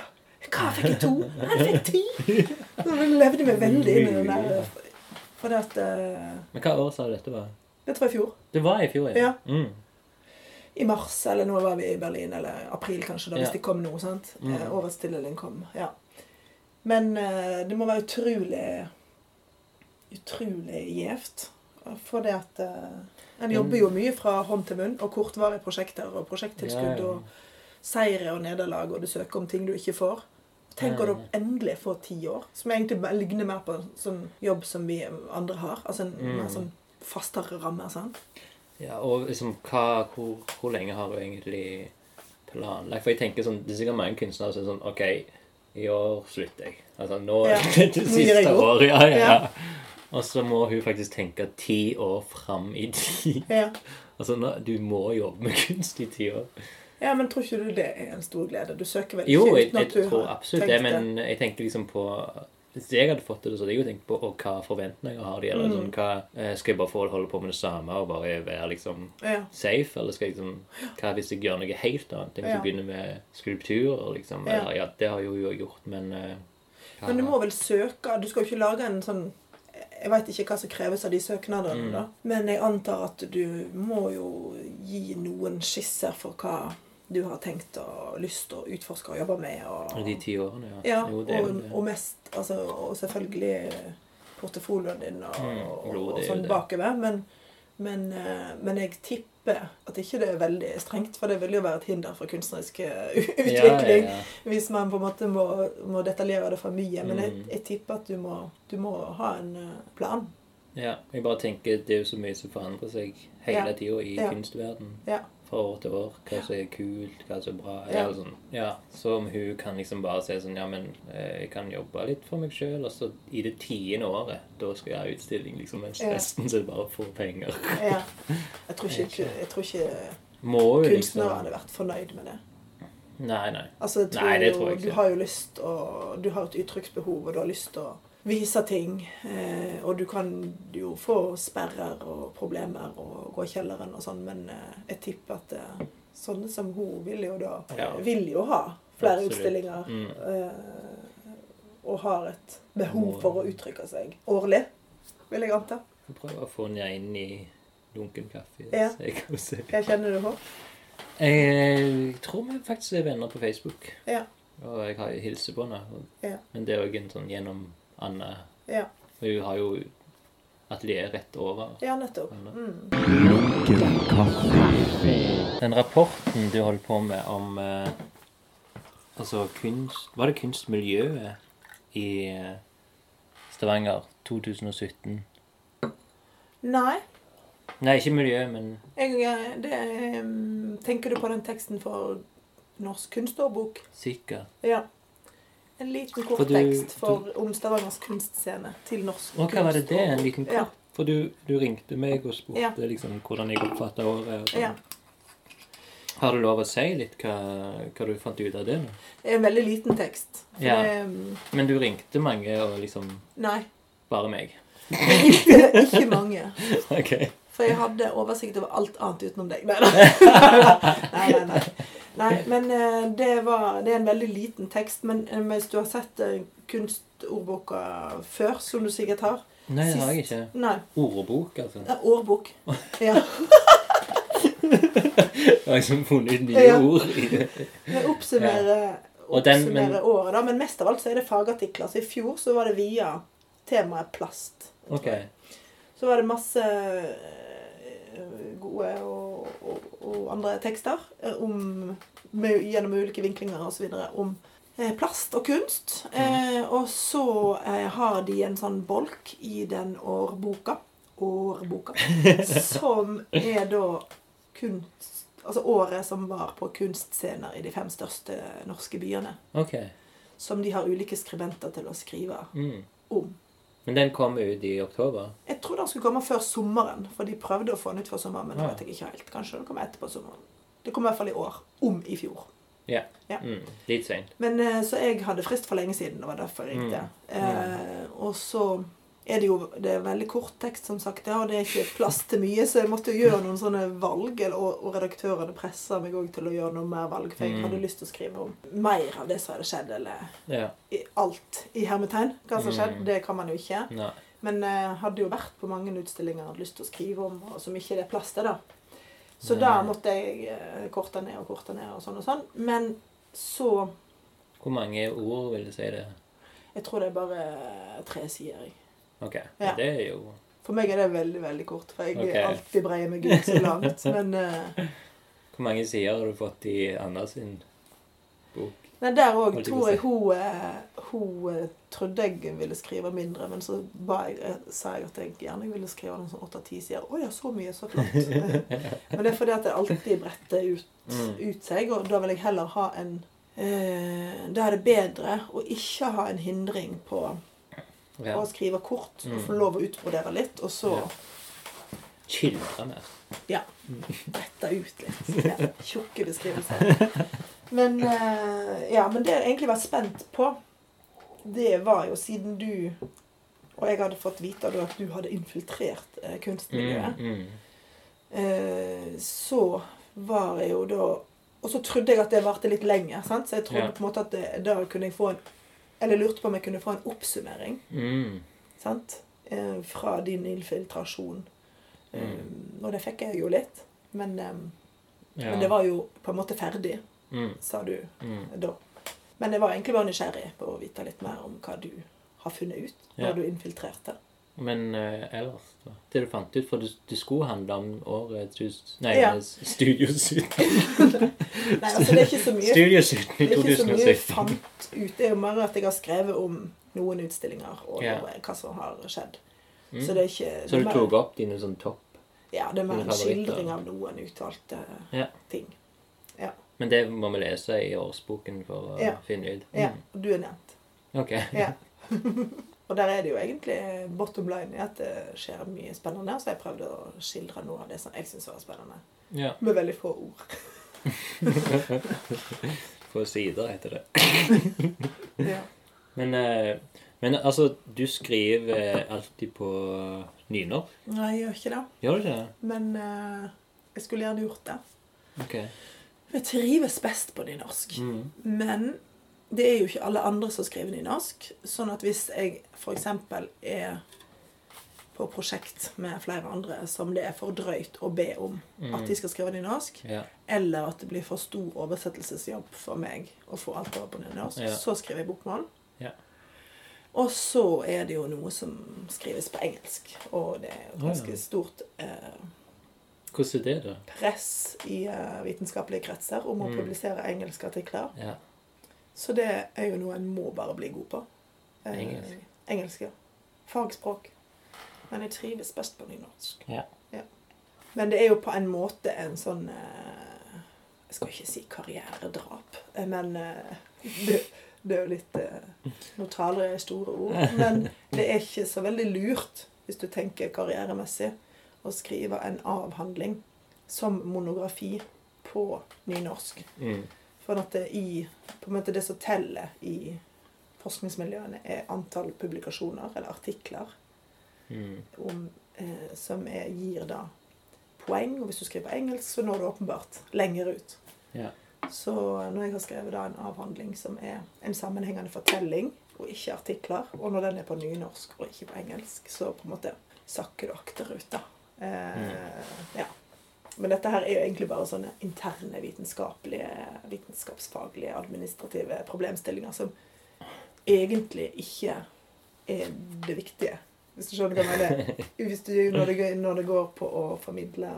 Hva fikk jeg to? Han fikk ti! Så jeg levde meg veldig inn i den der. For det at eh, Men hva år sa du dette var? Det tror jeg i fjor. Det var i fjor, Ja. Mm. i mars, eller nå var vi i Berlin, eller april kanskje, da, hvis Ja. de kom nå. sant? Mm. Eh, årets tildeling kom. ja. Men eh, det må være utrolig utrolig gjevt. For det at eh, En jobber jo mye fra hånd til munn, og kortvarige prosjekter og prosjekttilskudd og seire og nederlag, og du søker om ting du ikke får. Tenk å endelig få ti år, som egentlig ligner mer på en sånn jobb som vi andre har. Altså en Mm. mer sånn fastere ramme. sånn. Ja, og liksom, hva, hvor, hvor lenge har du egentlig planlagt? For jeg tenker sånn, det er sikkert mange kunstnere som er sånn OK, i år slutter jeg. Altså, nå Ja. er det siste året. Ja, ja, Ja. Og så må hun faktisk tenke ti år fram i tid. Ja. Altså, du må jobbe med kunst i ti år. ja, men tror ikke du det er en stor glede? Du søker vel Jo, ikke jeg, uten jeg at du tror har absolutt det, tenkt det? men jeg tenker liksom på Hvis jeg hadde fått det, så hadde jeg jo tenkt på og hva forventninger har de. Eller Mm. sånn, hva, eh, skal jeg bare få holde på med det samme og bare være liksom Ja. safe, eller skal jeg liksom Hva hvis jeg gjør noe helt annet? Jeg Ja. skal begynne med skulpturer, liksom. Ja. Eller, ja, det har jo jo gjort, men uh, Men du må vel søke Du skal jo ikke lage en sånn Jeg veit ikke hva som kreves av de søknadene, Mm. da. Men jeg antar at du må jo gi noen skisser for hva du har tenkt og lyst til å utforske og jobbe med. Og, De ti årene, ja. ja, jo, det og, og mest altså, Og selvfølgelig portefolioen din og, Mm, og, jo, og, er sånn bakover. Men, men, eh, men jeg tipper at ikke det er veldig strengt, for det vil jo være et hinder for kunstnerisk eh, utvikling. Ja, ja, ja. Hvis man på en måte må, må detaljere det for mye. Men jeg, Mm. jeg tipper at du må, du må ha en eh, plan. ja. Jeg bare tenker det er jo så mye som forandrer seg hele Ja. tida i Ja. kunstverden Ja. Fra år til år. Hva som er kult, hva som er bra. Ja. Eller sånn. ja. Så om hun kan liksom bare si sånn Ja, men eh, jeg kan jobbe litt for meg sjøl, og så i det tiende året, da skal jeg ha utstilling, liksom. Mens Ja. resten så er det bare å få penger. Ja. Jeg tror ikke, jeg tror ikke kunstnere liksom hadde vært fornøyd med det. Nei, nei. Altså, jeg tror, Nei, det tror jeg Du ikke. har jo lyst og Du har et uttrykksbehov, og du har lyst til å vise ting. Eh, og du kan jo få sperrer og problemer og gå i kjelleren og sånn, men eh, jeg tipper at eh, sånne som hun vil jo da Ja. Vil jo ha flere Absolutt. utstillinger. Mm. Eh, og har et behov for å uttrykke seg årlig, vil jeg anta. Jeg prøver å få henne inn i dunken kaffe. Ja. jeg kjenner det henne? Jeg tror vi faktisk er venner på Facebook. Ja. Og jeg har hilser på henne. Ja. Men det er òg en sånn gjennom Anne. Ja, hun har jo atelier rett over. ja nettopp. Mm. Den rapporten du holdt på med om eh, Altså kunst Var det kunstmiljøet i eh, Stavanger 2017? Nei, Nei, ikke miljø, men jeg, eh, det, eh, tenker du på den teksten for Norsk kunstårbok? sikkert. Ja. En liten kort For du- for, om Stavangers kunstscene til norsk Og hva var det det? En liten kort? Ja. For du, du ringte meg og spurte Ja. liksom hvordan jeg oppfatta året. Sånn. Ja. Har du lov å si litt hva, hva du fant ut av det? nå? Det er en veldig liten tekst. Ja. det, Men du ringte mange, og liksom nei, bare meg? ikke mange. Ok. For jeg hadde oversikt over alt annet utenom deg. Nei, nei, nei. nei. Nei men eh, det, var, det er en veldig liten tekst. Men eh, hvis du har sett eh, kunstordboka før, som du sikkert har Nei, det har jeg ikke. Nei. Ordbok, altså. Ja, ordbok. Årbok. Ja. Jeg har liksom funnet nye Ja. ord i det. Jeg oppsummerer, den- oppsummerer men- året, da. Men mest av alt så er det fagartikler. Så i fjor så var det via temaet plast. Ok. Så var det masse gode og, og, og andre tekster eh, om, med, gjennom ulike vinklinger videre om eh, plast og kunst. Eh, og så eh, har de en sånn bolk i den årboka, årboka som er da kunst Altså året som var på kunstscener i de fem største norske byene. Okay. Som de har ulike skribenter til å skrive Mm. om. Men den kom ut i oktober? Jeg trodde den skulle komme før sommeren, for de prøvde å få den ut før sommeren, men det Ja. vet jeg ikke helt. Kanskje den kommer etterpå sommeren. Det kommer i hvert fall i år. Om i fjor. Ja. Ja. Mm. Litt seint. Men eh, Så jeg hadde frist for lenge siden. Det var derfor jeg ringte. Mm. Eh, og så er det jo det er veldig kort tekst, som sagt, ja, og det er ikke plass til mye, så jeg måtte jo gjøre noen sånne valg. Eller, og, og redaktørene pressa meg òg til å gjøre noe mer valg, for jeg Mm. hadde lyst til å skrive om mer av det som hadde skjedd, eller Ja. i alt i hermetegn. Hva som har skjedd, Mm. det kan man jo ikke. Nei. Men jeg hadde jo vært på mange utstillinger jeg hadde lyst til å skrive om, og som ikke det er plass til, da. Så Nei. da måtte jeg eh, korte ned og korte ned og sånn og sånn. Men så Hvor mange ord vil du si det? Jeg tror det er bare tre sider. jeg. Ok, Ja. det er jo For meg er det veldig veldig kort, for jeg okay. alltid breier meg ut så langt. Men uh... Hvor mange sider har du fått i Anna sin bok? nei, der òg tror jeg hun, eh, hun eh, trodde jeg ville skrive mindre, men så jeg, sa jeg at jeg gjerne ville skrive noen sånn åtte-ti sider. Å ja, så mye, så flott. men det er fordi at jeg alltid bretter ut, Mm. ut seg, og da vil jeg heller ha en eh, Da er det bedre å ikke ha en hindring på Ja. Og skrive kort og Mm. få lov å utbrodere litt, og så Ja. Skildre mer. Ja. Bretta ut litt. Ja. Tjukke beskrivelser. Men, eh, ja, men det jeg egentlig var spent på, det var jo siden du Og jeg hadde fått vite at du hadde infiltrert eh, kunstmiljøet. Mm, mm. Eh, så var jeg jo da Og så trodde jeg at det varte litt lenger. Sant? Så jeg trodde Ja. på en måte at det, da kunne jeg få en Eller lurte på om jeg kunne få en oppsummering. Mm. Sant? Eh, fra din infiltrasjon. Mm. Eh, og det fikk jeg jo litt. Men, eh, Ja. men det var jo på en måte ferdig, mm. sa du Mm. da. Men jeg var egentlig bare nysgjerrig på å vite litt mer om hva du har funnet ut når Ja. du infiltrerte. Men uh, ellers, da? Det du fant ut? For det, det skulle handle om årets. Nei, Ja. Studiosuiten. Nei, altså det er ikke så mye Studiosuiten i Det er ikke så mye jeg fant ut. Det er jo mer at jeg har skrevet om noen utstillinger og Ja. noe- hva som har skjedd. Mm. Så det er ikke Så det du tok opp dine sånn topp Ja, det er mer en skildring av noen utvalgte Ja. ting. Men det må vi lese i årsboken for å Ja. finne ut. Ja, Mm. Ja. du er nevnt. Ok. Ja. og der er det jo egentlig bottom line i at det skjer mye spennende. Så jeg prøvde å skildre noe av det som jeg syns var spennende. Ja. Med veldig få ord. På sider heter det. Ja. Men, eh, men altså, du skriver alltid på nynorsk? Nei, jeg gjør ikke det. Gjør du det? Men eh, jeg skulle gjerne gjort det. Ok. Jeg trives best på nynorsk. Mm. Men det er jo ikke alle andre som skriver nynorsk. Sånn at hvis jeg f.eks. er på prosjekt med flere andre som det er for drøyt å be om at de skal skrive nynorsk, Ja. eller at det blir for stor oversettelsesjobb for meg å få alt over på nynorsk, Ja. så skriver jeg bokmål. Ja. Og så er det jo noe som skrives på engelsk, og det er et ganske stort eh, Hvordan er det, da? press i eh, vitenskapelige kretser om å Mm. publisere engelske artikler. Ja. Så det er jo noe en må bare bli god på. Eh, Engelsk. Engelsk, ja. Fagspråk. Men jeg trives best på nynorsk. Ja. Men det er jo på en måte en sånn eh, Jeg skal ikke si karrieredrap, eh, men eh, det, det er jo litt eh, Nå taler jeg store ord. Men det er ikke så veldig lurt, hvis du tenker karrieremessig, å skrive en avhandling som monografi på nynorsk. Mm. For at det i det som teller i forskningsmiljøene, er antall publikasjoner eller artikler Mm. om, eh, som er, gir da poeng. Og hvis du skriver på engelsk, så når du åpenbart lenger ut. Ja. Så når jeg har skrevet da en avhandling som er en sammenhengende fortelling, og ikke artikler, og når den er på nynorsk og ikke på engelsk, så på en måte sakker du akterut, da. Eh, ja. Men dette her er jo egentlig bare sånne interne vitenskapelige, vitenskapsfaglige, administrative problemstillinger som egentlig ikke er det viktige. Hvis du skjønner hva jeg mener. Hvis du, når, det, når det går på å formidle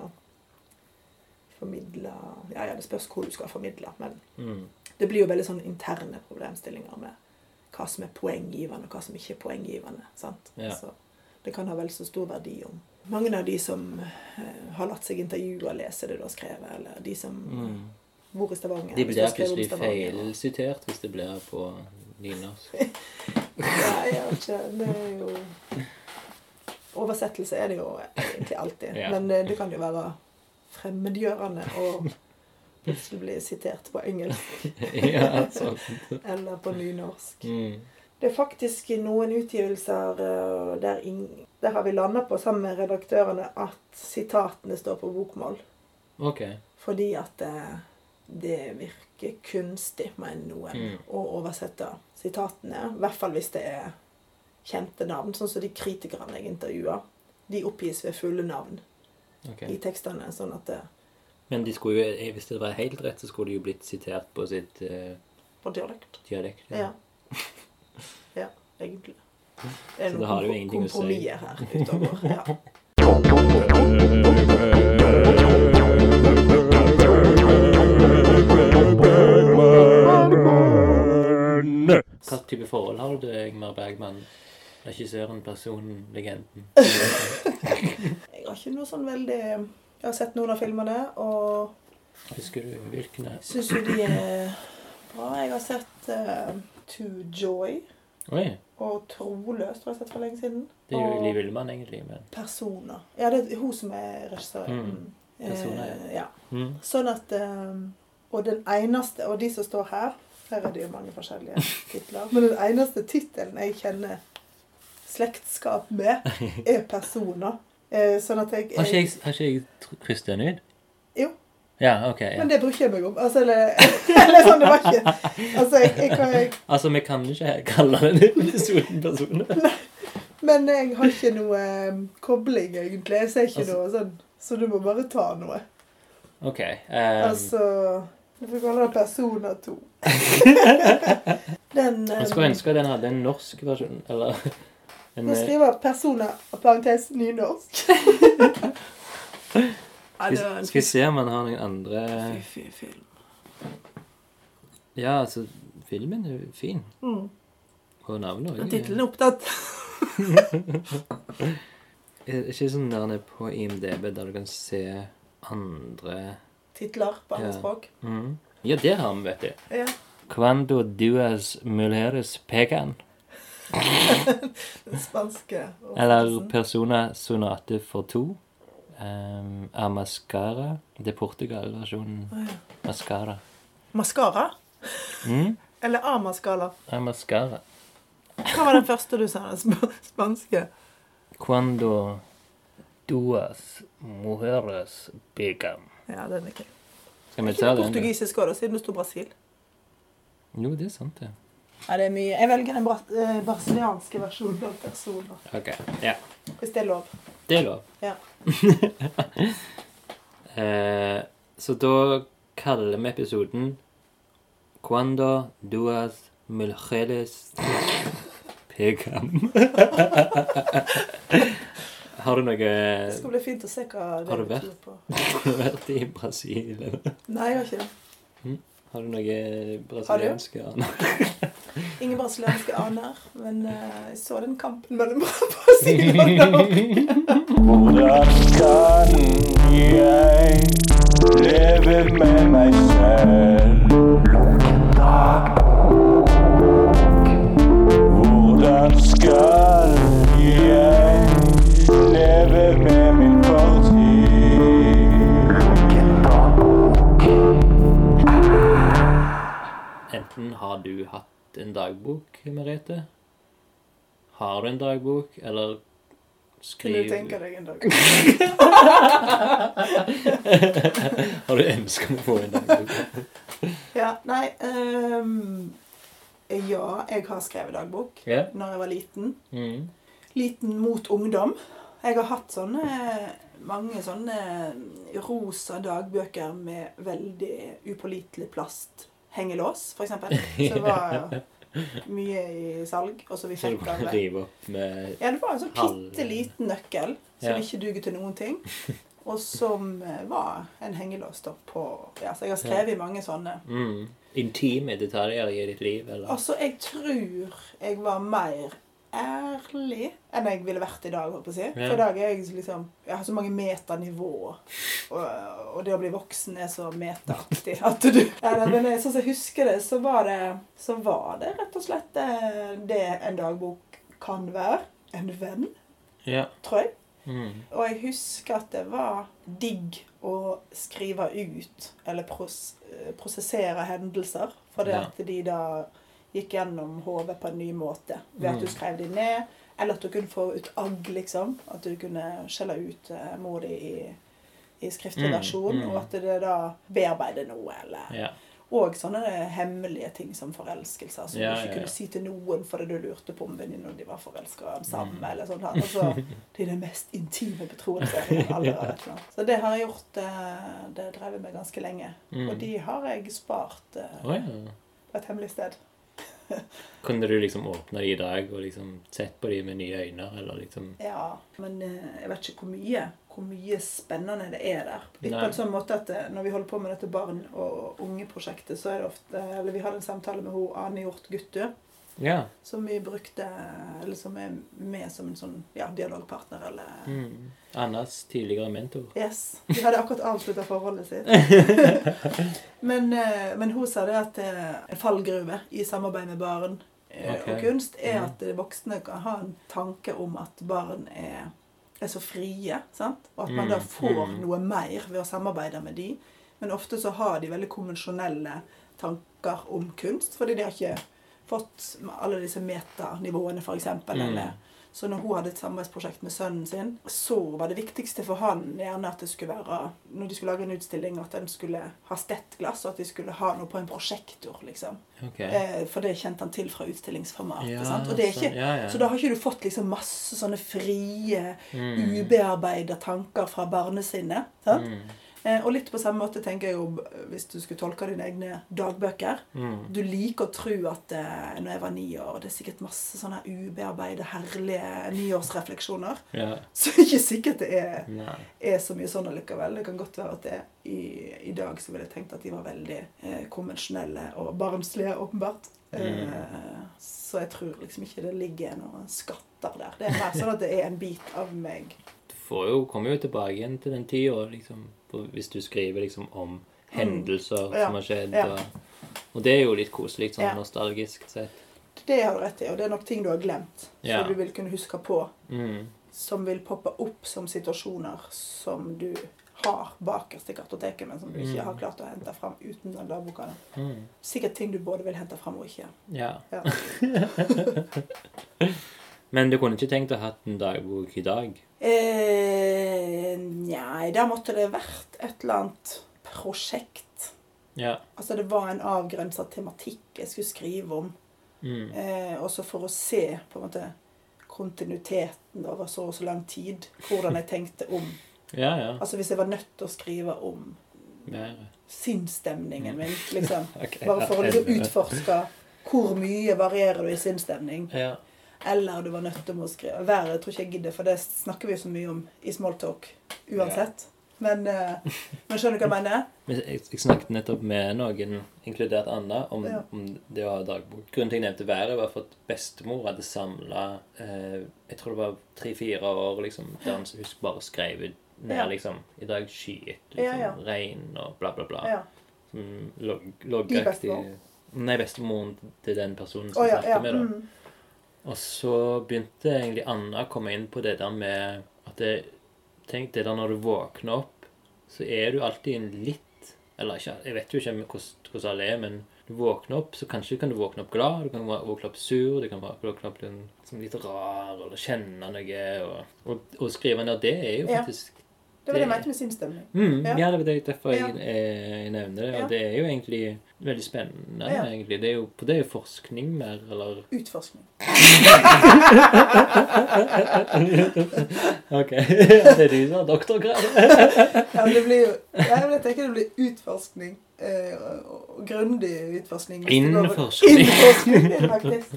Formidle Ja, ja, det spørs hvor du skal formidle, men Mm. det blir jo veldig sånne interne problemstillinger med hva som er poenggivende, og hva som ikke er poenggivende. sant? Ja. Så det kan ha vel så stor verdi om mange av de som eh, har latt seg intervjue og lese det du har skrevet, eller de som Mm. bor i Stavanger. De blir plutselig feilsitert hvis det blir på nynorsk. Nei, jeg vet ikke. Det er jo Oversettelse er det jo egentlig alltid. Ja. Men det, det kan jo være fremmedgjørende å plutselig bli sitert på engelsk ja, eller på nynorsk. Mm. Det er faktisk noen utgivelser eh, der, der har vi landa på sammen med redaktørene at sitatene står på bokmål. Ok. Fordi at det, det virker kunstig, mener noen, Mm. å oversette sitatene. I hvert fall hvis det er kjente navn, sånn som de kritikerne jeg intervjuer. De oppgis ved fulle navn okay. i tekstene, sånn at det, Men de skulle jo, eh, hvis det var helt rett, så skulle de jo blitt sitert på sitt eh, På dialekt. dialekt. Ja. ja, egentlig. Det er Så det har jo ingenting å si. her utover. Ja. Hva type forhold har du til Ingmar Bergman? Regissøren, personen, legenden? Jeg har ikke noe sånn veldig Jeg har sett noen av filmene, og Husker du hvilken? syns jo de er bra. Jeg har sett eh, To Joy Oi, og Troløs, tror jeg har sett for lenge siden. det er jo Og Liv Ullmann, egentlig. Men. Persona. Ja, det er hun som er regissøren. Mm. Persona, Personer, Eh, ja. Mm. Sånn at eh, Og den eneste Og de som står her Her er det jo mange forskjellige titler. Men den eneste tittelen jeg kjenner slektskap med, er Persona. Eh, sånn at jeg, Har ikke jeg, har ikke jeg krysset den ut? Ja, ok. Men det ikke jeg meg om. Altså, eller, eller sånn, det var ikke Altså, jeg, jeg, kan- jeg, Altså, vi kan ikke kalle den episoden personer. Men jeg har ikke noe eh, kobling, egentlig. Jeg ser ikke Altså- noe sånn Så du må bare ta noe. Ok. Um, Altså Du får kalle det Personer 2. Den jeg eh, skulle ønske den hadde en norsk versjon, eller en Nå eh, skriver personer parentes nynorsk. Skal, skal vi se om han har noen andre fiffig film. Ja, altså, filmen er fin. Mm. Og navnet òg. tittelen er opptatt. Er det ikke sånn der er på IMDb, der du kan se andre Titler på andre Ja. språk. Mm. Ja, det har vi, vet du. Ja. Cuando duas mujeres pecan. Den spanske Eller. Persona sonate for to. Um, Mascara Det er Portugal-versjonen. Oh, ja. Mascara. Mascara? Mm? Eller Amaskala? Amascara. Hva var den første du sa? Den sp spanske? Cuando duas mujeres pegan. Ja, den er ikke Skal vi ta den? portugisisk òg, siden det sto Brasil. Jo, det er sant, det. Ja, det er mye. Jeg velger den eh, brasilianske versjonen av personer. Ok, ja. Hvis det er lov. Det er lov. Ja. Eh, så da kaller vi episoden Cuando duas mujeres pegam. Har du noe Det skal bli fint å se hva det Har du betyr på. Har du vært i Brasil? Eller? Nei, jeg har ikke det. Har du noe brasilianske aner? Ingen brasilianske aner. Men uh, jeg så den kampen mellom Brasil og Norge. Hvordan kan jeg leve med meg selv? Hvordan skal jeg leve med min fortid? Enten har du hatt en dagbok, Merete? Har du en dagbok, eller Kunne du tenke deg en dag? Har du ønske om å få en dagbok? Ja, nei um, Ja, jeg har skrevet dagbok Ja. når jeg var liten. Mm. Liten mot ungdom. Jeg har hatt sånne mange sånne rosa dagbøker med veldig upålitelig plasthengelås, for eksempel. Så det var mye i salg, og så vi fikk opp med Ja, det var en sånn bitte liten nøkkel som Ja. ikke duger til noen ting. Og som eh, var en hengelås da på Ja, så jeg har skrevet i mange sånne. mm, intime detaljer i ditt liv, eller? Altså, jeg tror jeg var mer ærlig enn jeg ville vært i dag, holdt på å si. For i dag er jeg liksom Jeg har så mange metanivåer. Og, og det å bli voksen er så metaaktig at du ja, Men sånn som jeg husker det, så var det, så var det rett og slett eh, det en dagbok kan være. En venn, Ja. tror jeg. Mm. Og jeg husker at det var digg å skrive ut, eller pros eh, prosessere hendelser. Fordi Ja. at de da gikk gjennom hodet på en ny måte. Ved at du Mm. skrev de ned, eller at du kunne få ut agg, liksom. At du kunne skjelle ut eh, mor di i, i skriftlig Mm, versjon, mm. og at det da bearbeider noe, eller ja. Og sånne hemmelige ting som forelskelser som Ja, du ikke ja. kunne si til noen fordi du lurte på om venninnen de var forelska sammen. Mm. eller sånt. Altså, det er den mest intime betroelsen. Så det har jeg gjort eh, Det drev jeg med ganske lenge. Mm. Og de har jeg spart eh, oh, på et hemmelig sted. Kunne du liksom åpne de i dag og liksom sett på de med nye øyne, eller liksom Ja, men eh, jeg vet ikke hvor mye hvor mye spennende det er der. Litt på en sånn måte at eh, Når vi holder på med dette barn- og unge-prosjektet, så er det ofte Eller vi hadde en samtale med hun Ane Hjort Guttu, Ja. som vi brukte Eller som er med som en sånn ja, dialogpartner, eller Mm. Annas tidligere mentor. Yes. De hadde akkurat avslutta forholdet sitt. men, eh, men hun sa det at eh, en fallgruve i samarbeid med barn okay. Og kunst er Mm. at voksne kan ha en tanke om at barn er, er så frie. Sant? Og at man Mm, da får mm. noe mer ved å samarbeide med de. Men ofte så har de veldig konvensjonelle tanker om kunst, fordi de har ikke fått alle disse metanivåene, f.eks. Mm. Så når hun hadde et samarbeidsprosjekt med sønnen sin, så var det viktigste for han gjerne at det skulle være Når de skulle lage en utstilling, at den skulle ha stettglass, og at de skulle ha noe på en prosjektor, liksom. Okay. Eh, for det kjente han til fra utstillingsformatet. Ja, sant? Ikke, sånn, ja, ja. Så da har ikke du fått liksom masse sånne frie, Mm. ubearbeida tanker fra barnesinnet. Sant? Mm. Eh, og litt på samme måte tenker jeg jo, hvis du skulle tolke dine egne dagbøker Mm. Du liker å tro at eh, når jeg var ni år Det er sikkert masse sånne ubearbeidede, herlige niårsrefleksjoner. Yeah. Så ikke sikkert det er, er så mye sånn allikevel. Det kan godt være at det i, i dag så ville jeg tenkt at de var veldig eh, konvensjonelle og barnslige, åpenbart. Mm. Eh, så jeg tror liksom ikke det ligger noen skatter der. Det er mer sånn at det er en bit av meg. Jo, kommer jo tilbake igjen til den tida, liksom, hvis du skriver liksom om hendelser Mm. Ja, som har skjedd. ja. Og, og det er jo litt koselig, sånn Ja. nostalgisk sett. Det har du rett i, og det er nok ting du har glemt, som du vil kunne huske på. Mm. som vil poppe opp som situasjoner som du har bakerst i kartoteket, men som du ikke Mm. har klart å hente fram uten den dagboka. Mm. Sikkert ting du både vil hente fram og ikke. Ja. Ja. Men du kunne ikke tenkt å ha hatt en dagbok i dag? Eh, Nei, der måtte det vært et eller annet prosjekt. Ja. Altså det var en avgrensa tematikk jeg skulle skrive om. Mm. Eh, også for å se på en måte kontinuiteten over så og så lang tid. Hvordan jeg tenkte om Ja, ja. Altså hvis jeg var nødt til å skrive om Været. sinnsstemningen min, liksom. okay, Bare for å liksom utforske hvor mye varierer du i sinnsstemning. Ja. Eller du var nødt til å skrive Været tror ikke jeg gidder, for det snakker vi så mye om i smalltalk uansett. Men, uh, men skjønner du hva jeg mener? Men Jeg, jeg snakket nettopp med noen, inkludert Anna, om, Ja. om det å ha dagbok. Grunnen til jeg nevnte været, var for at bestemor hadde samla eh, Jeg tror det var tre-fire år liksom, der han husk bare skrev ned Ja. liksom I dag skyet, liksom, ja. regn og bla, bla, bla. Ja. Som log, loggaktig? Nei, bestemoren til den personen som ja, snakket med. da. Mm. Og så begynte egentlig Anna å komme inn på det der med at det, Tenk det der når du våkner opp, så er du alltid en litt Eller ikke, jeg vet jo ikke hvordan, alle er, men du våkner opp, så kanskje kan du våkne opp glad, du kan våkne opp sur, du kan våkne opp litt, som litt rar, eller kjenne noe. Og, og skrive ned det er jo faktisk Ja. Det var det jeg mente med sinnsstemning. Mm, ja. Ja. det var det- derfor jeg, jeg, jeg nevner det. Og det er jo egentlig veldig spennende. Ja. egentlig. Det er jo, det er jo forskning mer, eller Utforskning. Ok. det er du som har doktorgrad. Ja, men det blir jo Jeg tenker det blir utforskning. Eh, og, grundig utforskning. Innforskning. Innforskning det faktisk.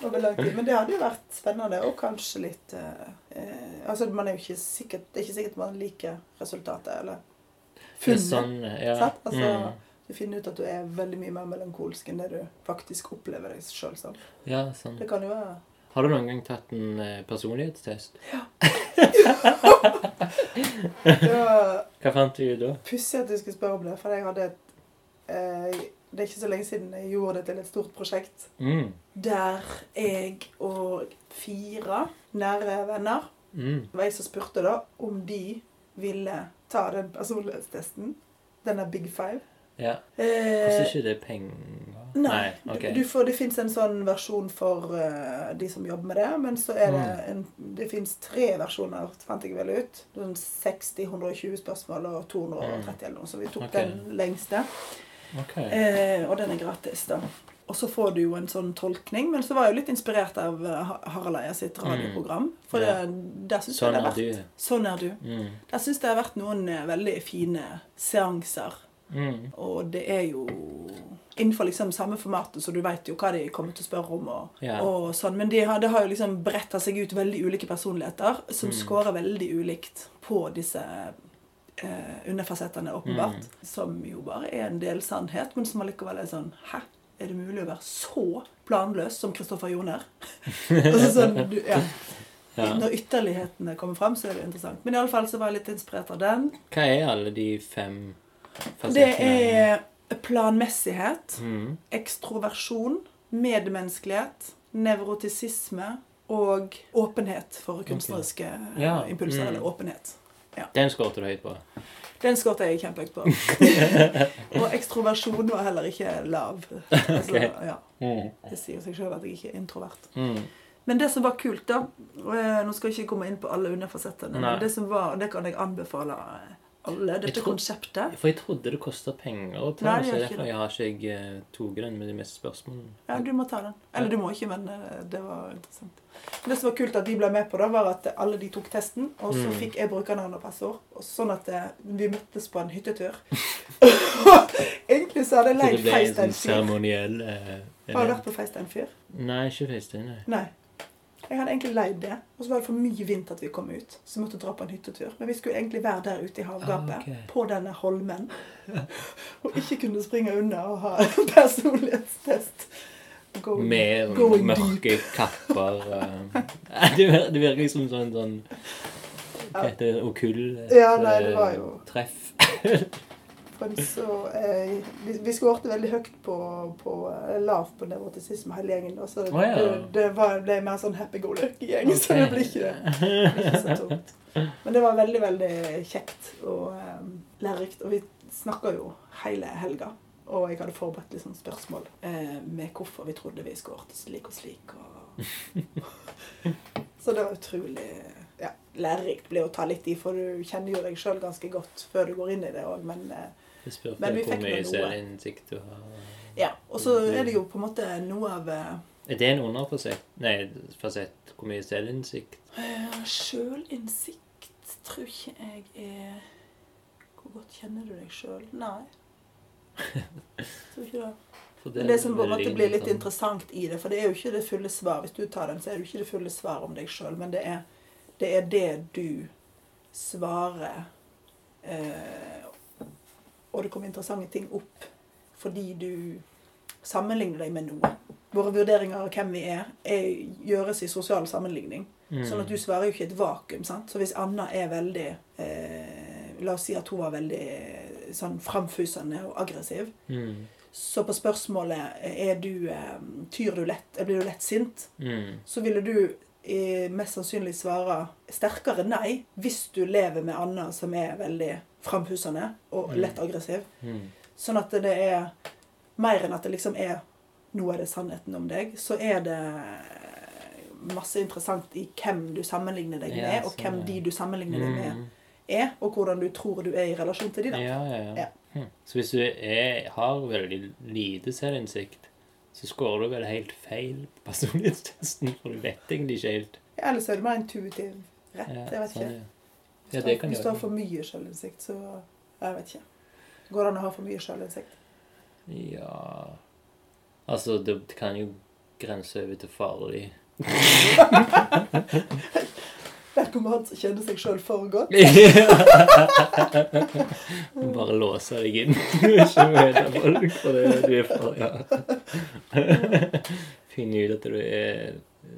Men det hadde jo vært spennende, og kanskje litt eh, eh, Altså, man er jo ikke sikkert Det er ikke sikkert man liker resultatet, eller er funnet. sånn, ja. Altså, mm. Du finner ut at du er veldig mye mer melankolsk enn det du faktisk opplever deg sjøl som. ja, sånn. Det kan jo være Har du noen gang tatt en eh, personlighetstest? Ja. Hva fant du da? pussig at du skulle spørre om det, for jeg hadde et eh, Det er ikke så lenge siden jeg gjorde det til et stort prosjekt. Mm. Der jeg og fire nære venner Mm. Var jeg som spurte da om de ville ta den personlighetstesten. Denne Big Five. Ja. Koster Eh, ikke det penger? nei. ok. Du får, det fins en sånn versjon for uh, de som jobber med det, men så er det Mm. en Det fins tre versjoner, fant jeg vel ut. Sånn 60, 120 spørsmål og 230 eller noe, så vi tok okay. den lengste. Okay. Eh, og den er gratis, da. Og så får du jo en sånn tolkning. Men så var jeg jo litt inspirert av eh, Harald Eia sitt radioprogram. For Ja. det, der syns Sånn jeg det har vært. Sånn er du. Mm. Der syns det har vært noen veldig fine seanser. Mm. Og det er jo innenfor liksom samme formatet, så du veit jo hva de kommer til å spørre om. og, yeah. og sånn. Men det har, det har jo liksom bretta seg ut veldig ulike personligheter som Mm. scorer veldig ulikt på disse eh, underfasettene, åpenbart. Mm. Som jo bare er en del sannhet, men som allikevel er sånn Hæ? Er det mulig å være så planløs som Kristoffer Joner? altså sånn, du, ja. Ja. Når ytterlighetene kommer fram, så er det interessant. Men i alle fall så var jeg litt inspirert av den. Hva er alle de fem Det er planmessighet, mm. ekstroversjon, medmenneskelighet, nevrotisisme og åpenhet for kunstneriske Ja, impulser. mm. Eller åpenhet. Den skåret du høyt på. Den skåret jeg kjempehøyt på. og ekstroversjon var heller ikke lav. Altså, okay. ja, Mm. det sier seg sjøl at jeg ikke er introvert. Mm. Men det som var kult, da jeg- Nå skal jeg ikke komme inn på alle underfasettene, men det som var, det kan jeg anbefale alle, dette tro, konseptet For jeg trodde det kosta penger å ta Nei, det så derfor det. jeg har ikke jeg eh, tatt den med de meste spørsmålene. Ja, du må ta den. Eller du må ikke, men eh, det var interessant. Det som var kult at de ble med på, da, var at alle de tok testen, og så Mm. fikk jeg brukernavn og passord. Og sånn at eh, vi møttes på en hyttetur. Egentlig så hadde jeg det leid sånn FaceTime-fyr. seremoniell eh, Har du vært på FaceTime-fyr? Nei, ikke FaceTime. Nei. Nei. Jeg hadde egentlig leid det, og så var det for mye vind til at vi kom ut. Så vi måtte dra på en hyttetur. Men vi skulle egentlig være der ute i havgapet, Ah, ok. på denne holmen. Og ikke kunne springe unna og ha personlighetstest. Go, Med mørke kapper. eh. det, vir- virker som sånn sånn Hva heter det? Okull Ja, nei, det var jo- treff. Men så eh, Vi, vi skårte veldig høyt på, på lavt på nevrotisisme, hele gjengen. Da, så det, oh, ja. det, det var, ble mer sånn happy-go-lucky-gjeng, så det blir ikke, ikke så tungt. Men det var veldig, veldig kjekt og eh, lærerikt. Og vi snakka jo hele helga. Og jeg hadde forberedt litt sånn spørsmål eh, med hvorfor vi trodde vi skårte slik og slik. Og... så det var utrolig ja, lærerikt. Ble å ta litt i, for du kjenner jo deg sjøl ganske godt før du går inn i det òg, men eh, Jeg spurte Men vi hvor fikk mye noe. selvinnsikt du har. Ja, og så er det jo på en måte noe av eh, Er det en underfasett? Nei, fasett hvor mye selvinnsikt? eh, Sjølinnsikt tror ikke jeg er Hvor godt kjenner du deg sjøl? Nei. Tror ikke det. For Men det som på en måte blir litt interessant i det, for det er jo ikke det fulle svar. Hvis du tar den, så er det jo ikke det fulle svar om deg sjøl, men det er, det er det du svarer eh, Og det kommer interessante ting opp fordi du sammenligner deg med noe. Våre vurderinger av hvem vi er, er gjøres i sosial sammenligning. Mm. Sånn at du svarer jo ikke et vakuum. sant? Så hvis Anna er veldig eh, La oss si at hun var veldig eh, sånn framfusende og aggressiv. mm. Så på spørsmålet er du, eh, tyr du lett, blir du lett sint, Mm. så ville du eh, mest sannsynlig svare sterkere nei hvis du lever med Anna som er veldig framhusende og Mm. lett aggressiv. Mm. Sånn at det er mer enn at det liksom er Nå er det sannheten om deg. Så er det masse interessant i hvem du sammenligner deg med, og hvem de du sammenligner deg med, Mm. er, og hvordan du tror du er i relasjon til de. da. Ja, ja, ja. Hm. Så hvis du er, har veldig lite selvinnsikt, så scorer du vel helt feil på personlighetstesten, for du vet egentlig ikke helt. Ja, Eller så er det mer intuitiv rett. Ja, jeg vet sånn, ikke. Ja. Det kan Hvis du har for mye selvinnsikt, så Jeg vet ikke. Går det an å ha for mye selvinnsikt? Ja Altså, det kan jo grense over til farlig. Han som kjenner seg sjøl for godt. Bare låse deg inn. Ikke møte folk for det du er for, ja. Finne ut at du er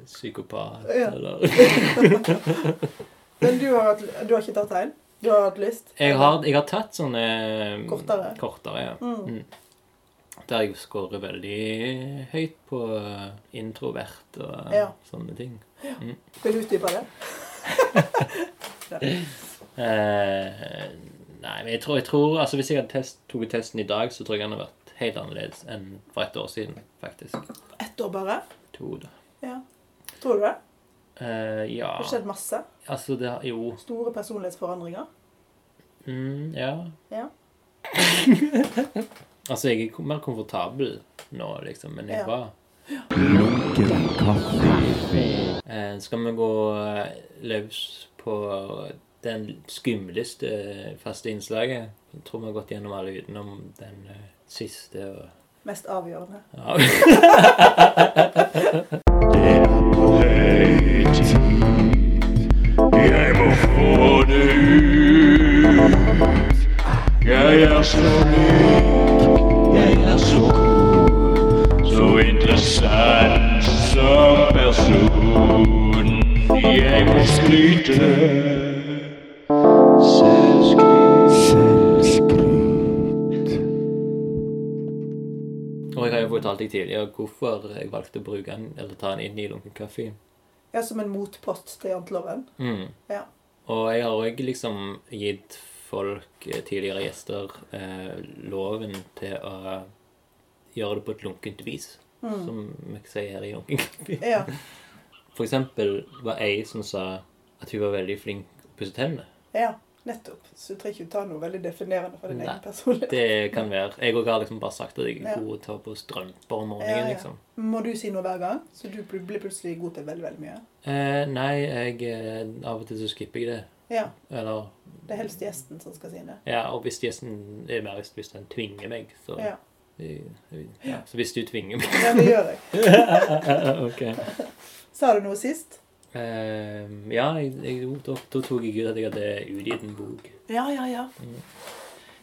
psykopat, Ja. eller Men du har, hatt, du har ikke tatt en? Du har hatt lyst? jeg har, jeg har tatt sånne Kortere? Kortere, ja. Mm. Mm. Der jeg scorer veldig høyt på introvert og Ja. sånne ting. Vil du utdype det? Eh, nei, men jeg tror, jeg tror altså Hvis jeg hadde test, tok testen i dag, så tror jeg den hadde vært helt annerledes enn for et år siden, faktisk. Ett år bare? To, da. Ja. Tror du det? Eh, ja Det har skjedd masse. Altså, det Jo. Store personlighetsforandringer. Mm, ja. Ja. Altså, jeg er mer komfortabel nå, liksom, men jeg Ja. var Lunken kaffe. eh, Skal vi gå eh, løs på den skumleste faste innslaget? Jeg tror vi har gått gjennom alle utenom den siste. Og, Mest avgjørende. ja. interessant som person. Jeg må skryte. Og jeg tidligere hvorfor jeg valgte å bruke den, eller ta den inn i lunken kaffe. Ja, som en motpost til janteloven. Mm. Ja. Og jeg har òg liksom gitt folk, eh, tidligere gjester, eh, loven til å gjøre det på et lunkent vis. Som vi sier her i Lunken kaffe. Ja. For eksempel var ei som sa at hun var veldig flink til å pusse tennene. ja, nettopp. Så du trenger ikke ta noe veldig definerende for din Nei, egen personlighet. Det kan være. Jeg òg har liksom bare sagt at jeg er Ja. god til å ta på strømper om morgenen, ja. liksom. Må du si noe hver gang? Så du blir plutselig god til veldig, veldig mye? Eh, nei, jeg eh, Av og til så skipper jeg det. Ja. Eller Det er helst gjesten som skal si det. Ja, og hvis gjesten er mer hvis den tvinger meg, så Ja, ja. Så hvis du tvinger meg ja det gjør jeg. Ok. Sa du noe sist? Eh, ja, jeg, jeg, da, da tok jeg ut at jeg hadde utgitt en bok. Ja, ja, ja. Mm.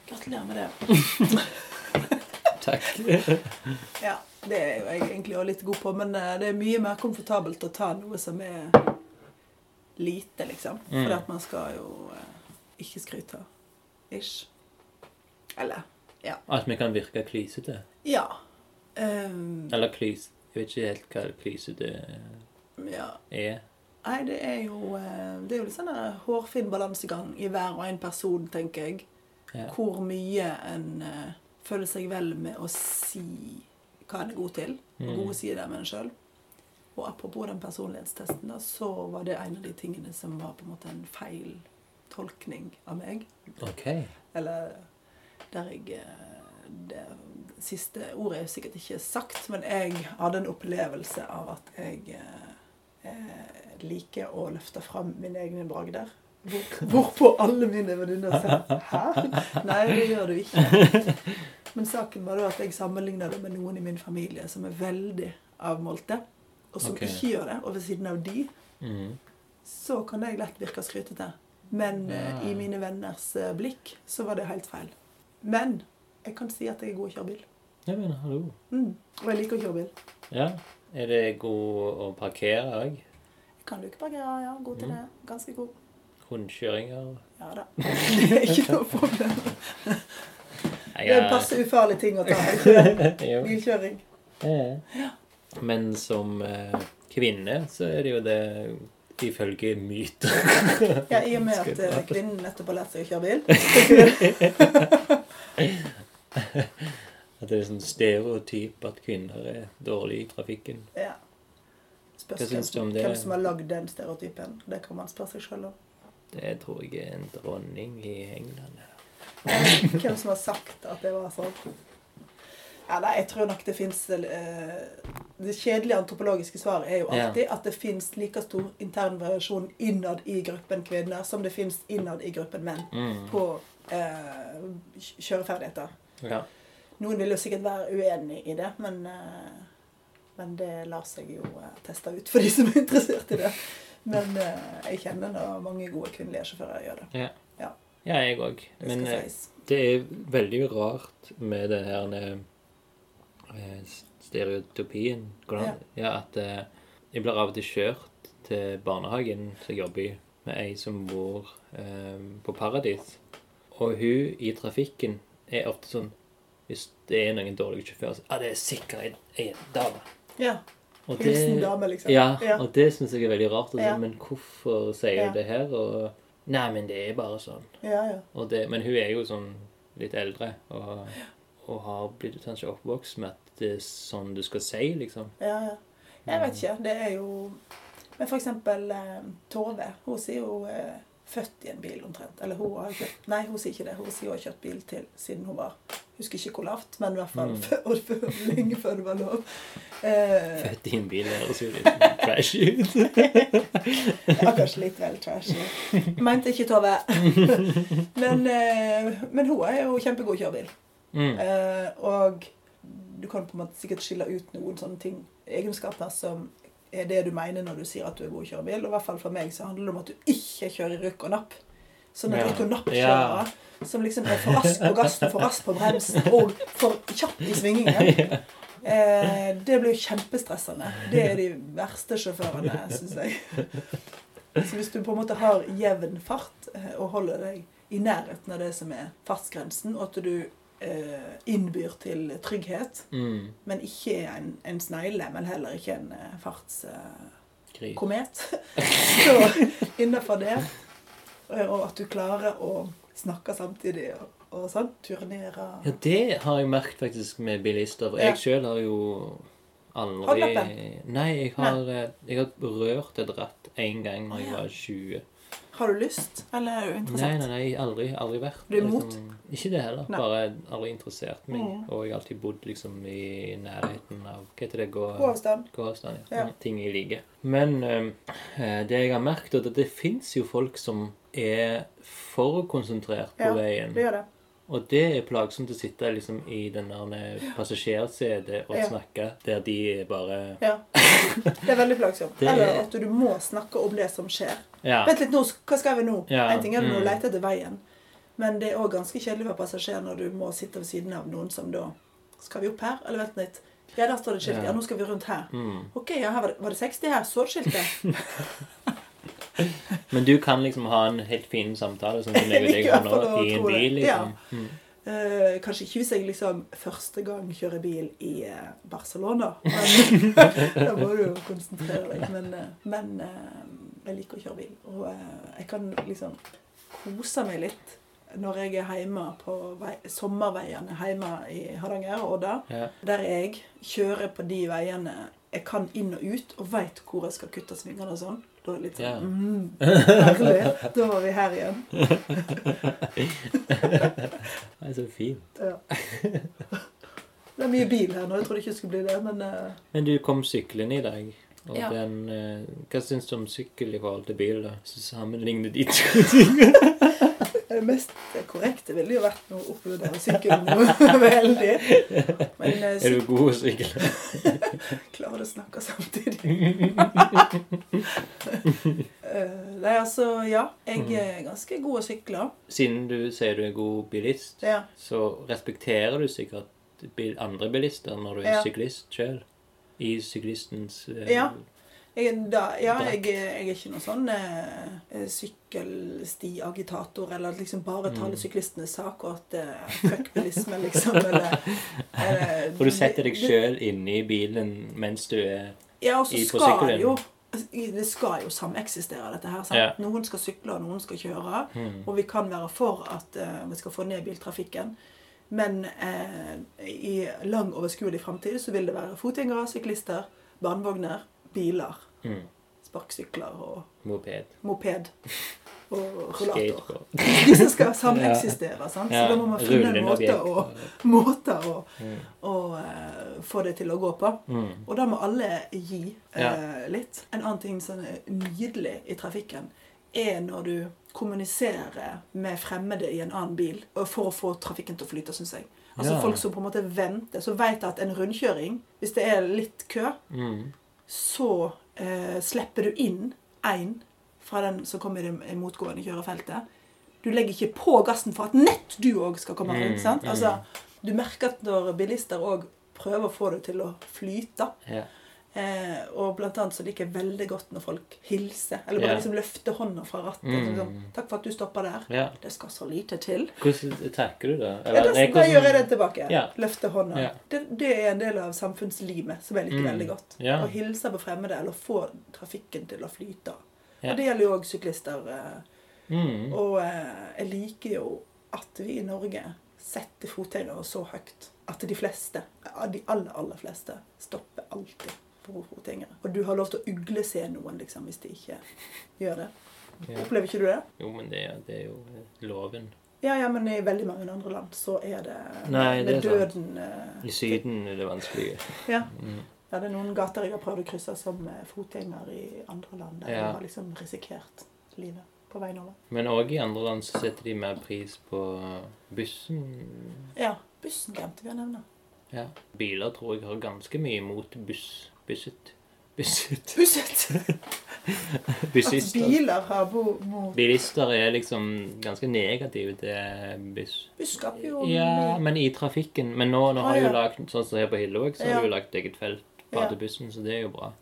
Gratulerer med det. Takk. Ja, det er jo jeg egentlig også litt god på, men eh, det er mye mer komfortabelt å ta noe som er lite, liksom. Mm. For at man skal jo eh, ikke skryte. Ish. Eller ja. At vi kan virke klysete. Ja. Um, Eller klys... Jeg vet ikke helt hva klysete ja. er. Nei, det er jo eh, Det er jo litt sånn en hårfin balansegang i hver og en person, tenker jeg. Ja. Hvor mye en uh, føler seg vel med å si hva en er god til. Og Mm. gode sider med en sjøl. Og apropos den personlighetstesten, da, så var det en av de tingene som var på en måte en feil tolkning av meg. OK. Eller der jeg eh, Det siste ordet er sikkert ikke sagt, men jeg hadde en opplevelse av at jeg eh, liker å løfte fram mine egne bragder. Hvor, hvorpå alle mine venninner sa 'hæ?' Nei, det gjør du ikke. Men saken var da at jeg sammenligna det med noen i min familie som er veldig avmålte, og som okay. ikke gjør det. Og ved siden av de Mm. så kan jeg lett virke skrytete. Men eh, Ja. i mine venners eh, blikk så var det helt feil. Men jeg kan si at jeg er god å kjøre bil. Jeg mener, hallo. Mm. Og jeg liker å kjøre bil. Ja. Er det god å parkere òg? du ikke parkere? ja. God til Mm. det. Ganske god. Rundkjøringer? Ja da. Ikke noe problem. Det er en passe ufarlig ting å ta. Bilkjøring. Ja. Men som eh, kvinne så er det jo det ifølge myter. Ja, I og med at eh, kvinnen nettopp har lært seg å kjøre bil. At det er sånn stereotyp at kvinner er dårlige i trafikken. Ja. Spørs Hva syns du om det? hvem som har lagd den stereotypen. Det kan man spørre seg sjøl om. Det tror jeg er en dronning i England. Hvem som har sagt at det var sånn. Ja, nei, jeg tror nok det fins Det kjedelige antropologiske svaret er jo alltid at det fins like stor intern variasjon innad i gruppen kvinner som det fins innad i gruppen menn Mm. på eh, kjøreferdigheter. Ja. Noen vil jo sikkert være uenig i det, men, eh, men det lar seg jo eh, teste ut for de som er interessert i det. Men eh, jeg kjenner da mange gode kvinnelige sjåfører gjør det. ja. Ja. Ja, jeg òg. Men det er veldig rart med det her stereotypien. Hvordan, ja. at jeg blir av og til kjørt til barnehagen som jeg jobber i, med ei som bor eh, på Paradis. Og hun i trafikken er ofte sånn Hvis det er noen dårlige sjåfører, så Ja, det er sikkert ei, ei dame. Ja. Og det, dame, liksom. Ja, Ja. og det syns jeg er veldig rart. Altså, Ja. Men hvorfor sier Ja. du det her? Og Nei, men det er bare sånn. Ja, ja. Det, men hun er jo sånn litt eldre og, og har blitt kanskje oppvokst med at det er sånn du skal si, liksom. Ja, ja. Jeg vet ikke. Det er jo Men for eksempel eh, Tove. Hun sier jo eh, født i en bil omtrent. Eller hun har kjøpt Nei, hun sier ikke det. Hun sier hun har kjørt bil til siden hun var Husker ikke hvor lavt, men i hvert fall Mm. før, før, lenge før det var lov. Eh, Født i en bil høres jo litt trashy ut. ja, kanskje litt vel trashy. Mente ikke Tove. men, eh, men hun er jo kjempegod å kjøre bil. Mm. Eh, og du kan på en måte sikkert skille ut noen sånne ting, egenskaper som er det du mener når du sier at du er god å kjøre bil. Og i hvert fall for meg så handler det om at du ikke kjører rykk og napp. Sånn at Ja. rykk og napp-kjørere som liksom er for rask på gassen, for rask på bremsen og for kjapp i svingingen. Eh, det blir jo kjempestressende. Det er de verste sjåførene, syns jeg. Så hvis du på en måte har jevn fart eh, og holder deg i nærheten av det som er fartsgrensen, og at du eh, innbyr til trygghet, Mm. men ikke en, en snegle, men heller ikke en eh, fartskomet, Gris. så innenfor det, eh, og at du klarer å snakke samtidig og, og sånn, turnere Ja, det har jeg merket faktisk med bilister. For Ja. jeg sjøl har jo aldri Nei, jeg har, eh, jeg har rørt et ratt én gang når jeg var 20. Har du lyst, eller er du interessert? nei, nei, aldri, aldri vært Du er imot? liksom, Ikke det heller. Nei. Bare aldri interessert meg. Mm. Og jeg har alltid bodd liksom i nærheten av Hva heter det? Gå, God avstand. gåavstand. Ja. Ja. Ting jeg liker. Men eh, det jeg har merket, er at det fins jo folk som er for konsentrert på Ja, veien. Det gjør det. Og det er plagsomt å sitte liksom i den der passasjersetet og Ja. snakke der de bare Ja. Det er veldig plagsomt. Er- Eller at du må snakke om det som skjer. Ja. Vent litt nå, hva skal vi nå? Ja, En ting er å mm. leter etter veien, men det er òg ganske kjedelig for passasjer når du må sitte ved siden av noen som da Skal vi opp her? Eller vent litt. Ja, der står det skilt. Ja. Ja, nå skal vi rundt her. Mm. Ok, ja, her var det, var det 60 her? Så skiltet? Men du kan liksom ha en helt fin samtale sånn som jeg vil deg nå, i en bil, liksom. Mm. Uh, kanskje ikke hvis jeg liksom første gang kjører bil i uh, Barcelona. Men, da må du jo konsentrere deg. Men, uh, men jeg liker å kjøre bil. Og eh, jeg kan liksom kose meg litt når jeg er hjemme på vei, sommerveiene hjemme i Hardanger og Odda. Ja. Der jeg kjører på de veiene jeg kan inn og ut, og veit hvor jeg skal kutte svingene og sånn. Da er det litt sånn mm, Herlig. Da var vi her igjen. Det er så fint. Ja. Det er mye bil her nå. Jeg trodde ikke det skulle bli det, men eh, Men du kom syklende i dag. Og Ja. den, eh, hva syns du om sykkel i forhold til bil? da? Så sammenligner de to tingene. det mest korrekte ville jo vært å oppvurdere sykkelen noe veldig. Men eh, Er du god å sykle? klarer å snakke samtidig. Eh, Nei, altså, ja. Jeg er ganske god å sykle. Siden du sier du er god bilist, Ja. så respekterer du sikkert bil, andre bilister når du er Ja. syklist sjøl. I syklistens eh, Ja. Jeg, da, ja, jeg, jeg er ikke noen sånn eh, sykkelstiagitator, eller liksom bare taler Mm. syklistenes sak, og at eh, fuck bilisme, liksom. Eller, eller For du setter deg sjøl i bilen mens du er Ja, i- på sykkelen. jo Det skal jo sameksistere, dette her. Ja. Noen skal sykle, og noen skal kjøre. mm, Og vi kan være for at eh, vi skal få ned biltrafikken. Men eh, i lang, overskuelig framtid så vil det være fotgjengere, syklister, barnevogner, biler, mm, sparkesykler og moped, moped og rullator. Disse skal sameksistere. Sant? Så da må man finne en måte å, måte å, Mm, å uh, få det til å gå på. mm, Og da må alle gi uh, Ja. litt. En annen ting som er nydelig i trafikken, er når du kommuniserer med fremmede i en annen bil for å få trafikken til å flyte, syns jeg. Altså Ja. folk som på en måte venter, som vet at en rundkjøring, hvis det er litt kø, mm. så eh, slipper du inn én fra den som kommer i det motgående kjørefeltet. Du legger ikke på gassen for at nett du òg skal komme rundt. Mm, sant? mm. Altså, du merker at når bilister òg prøver å få det til å flyte Ja. Eh, Og blant annet så liker jeg veldig godt når folk hilser. Eller bare yeah. liksom løfter hånda fra rattet. Mm. Liksom, 'Takk for at du stoppa der.' Yeah. Det skal så lite til. Hvordan takker du da? Ja, da, nei, da gjør jeg det tilbake. Yeah. Løfter hånda. Det, det er en del av samfunnslimet som jeg liker Mm. veldig godt. Å hilse på fremmede eller få trafikken til å flyte. Og det gjelder jo òg syklister. eh, Mm. Og eh, jeg liker jo at vi i Norge setter fotgjengere så høyt at de fleste, de aller, aller fleste, stopper alltid på fotgjengere. Og du har lov til å uglese noen liksom, hvis de ikke gjør det. Ja. Opplever ikke du det? Jo, men det, er- det er jo loven. Ja, ja, men i veldig mange andre land så er det Nei, det er døden sant. I Syden er det vanskelig. Ja. Mm. ja, det er noen gater jeg har prøvd å krysse som eh, fotgjenger i andre land. Der Ja. jeg har liksom risikert livet på veien over. Men òg i andre land så setter de mer pris på bussen. Ja, bussen glemte vi å nevne. Ja. Biler tror jeg har ganske mye imot buss. Busset. Busset. Busset! At biler har bo mot Bilister er liksom ganske negative til buss. Buss skaper jo Ja, men i trafikken. Men nå, nå har Ah, ja. jo lagt, sånn som her på Hillevåg, så har Ja. jeg jo lagt eget felt på Ja. bussen, så det er jo bra.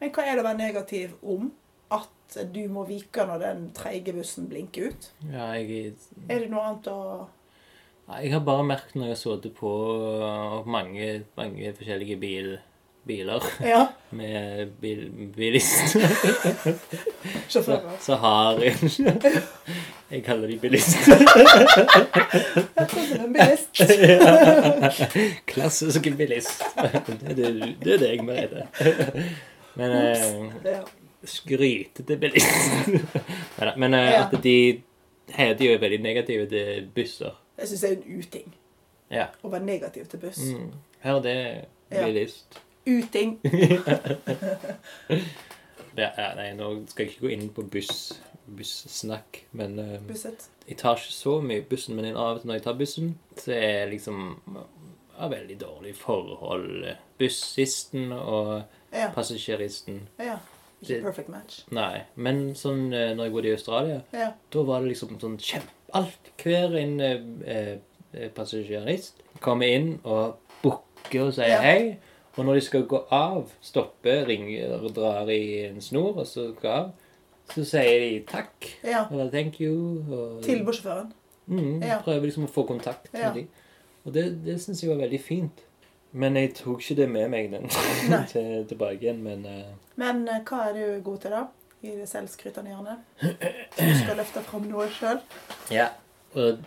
Men hva er det å være negativ om? At du må vike når den treige bussen blinker ut? Ja, jeg, Er det noe annet å jeg har bare merket når jeg har sittet på mange, mange forskjellige bil, biler Ja, med bil, bilister, så, så har jeg Jeg kaller de bilister. Som en bilist. Klassisk bilist. Det, det, det er jeg Merete. Men eh, skrytete bilist. Men eh, Ja. at de heter er jo veldig negative til busser. Jeg syns det er en uting Ja. å være negativ til buss. Mm. Her er det Ja. Uting. Ja, er, nei, nå skal jeg ikke gå inn på buss, bussnakk, men um, Busset. jeg tar ikke så mye bussen, men av og til når jeg tar bussen, så er jeg liksom av veldig dårlig forhold. Bussisten og Ja. passasjeristen. ja. Ikke Det- perfect match. Nei. Men sånn eh, når jeg bodde i Australia, Ja. da var det liksom sånn kjempe... Alt. Hver en eh, eh, passasjerist kommer inn og bukker og sier Ja. hei. Og når de skal gå av, stoppe, ringer og drar i en snor, og så går av, så sier de takk. ja. Eller thank you. Og, Til bussjåføren. Mm, Ja. Prøver liksom å få kontakt Ja. med dem. Og det, det syns jeg var veldig fint. Men jeg tok ikke det med meg den til, tilbake igjen. Men uh... Men uh, hva er du god til, da? I det selvskrytende hjørnet? Du skal løfte fram noe sjøl? Ja, og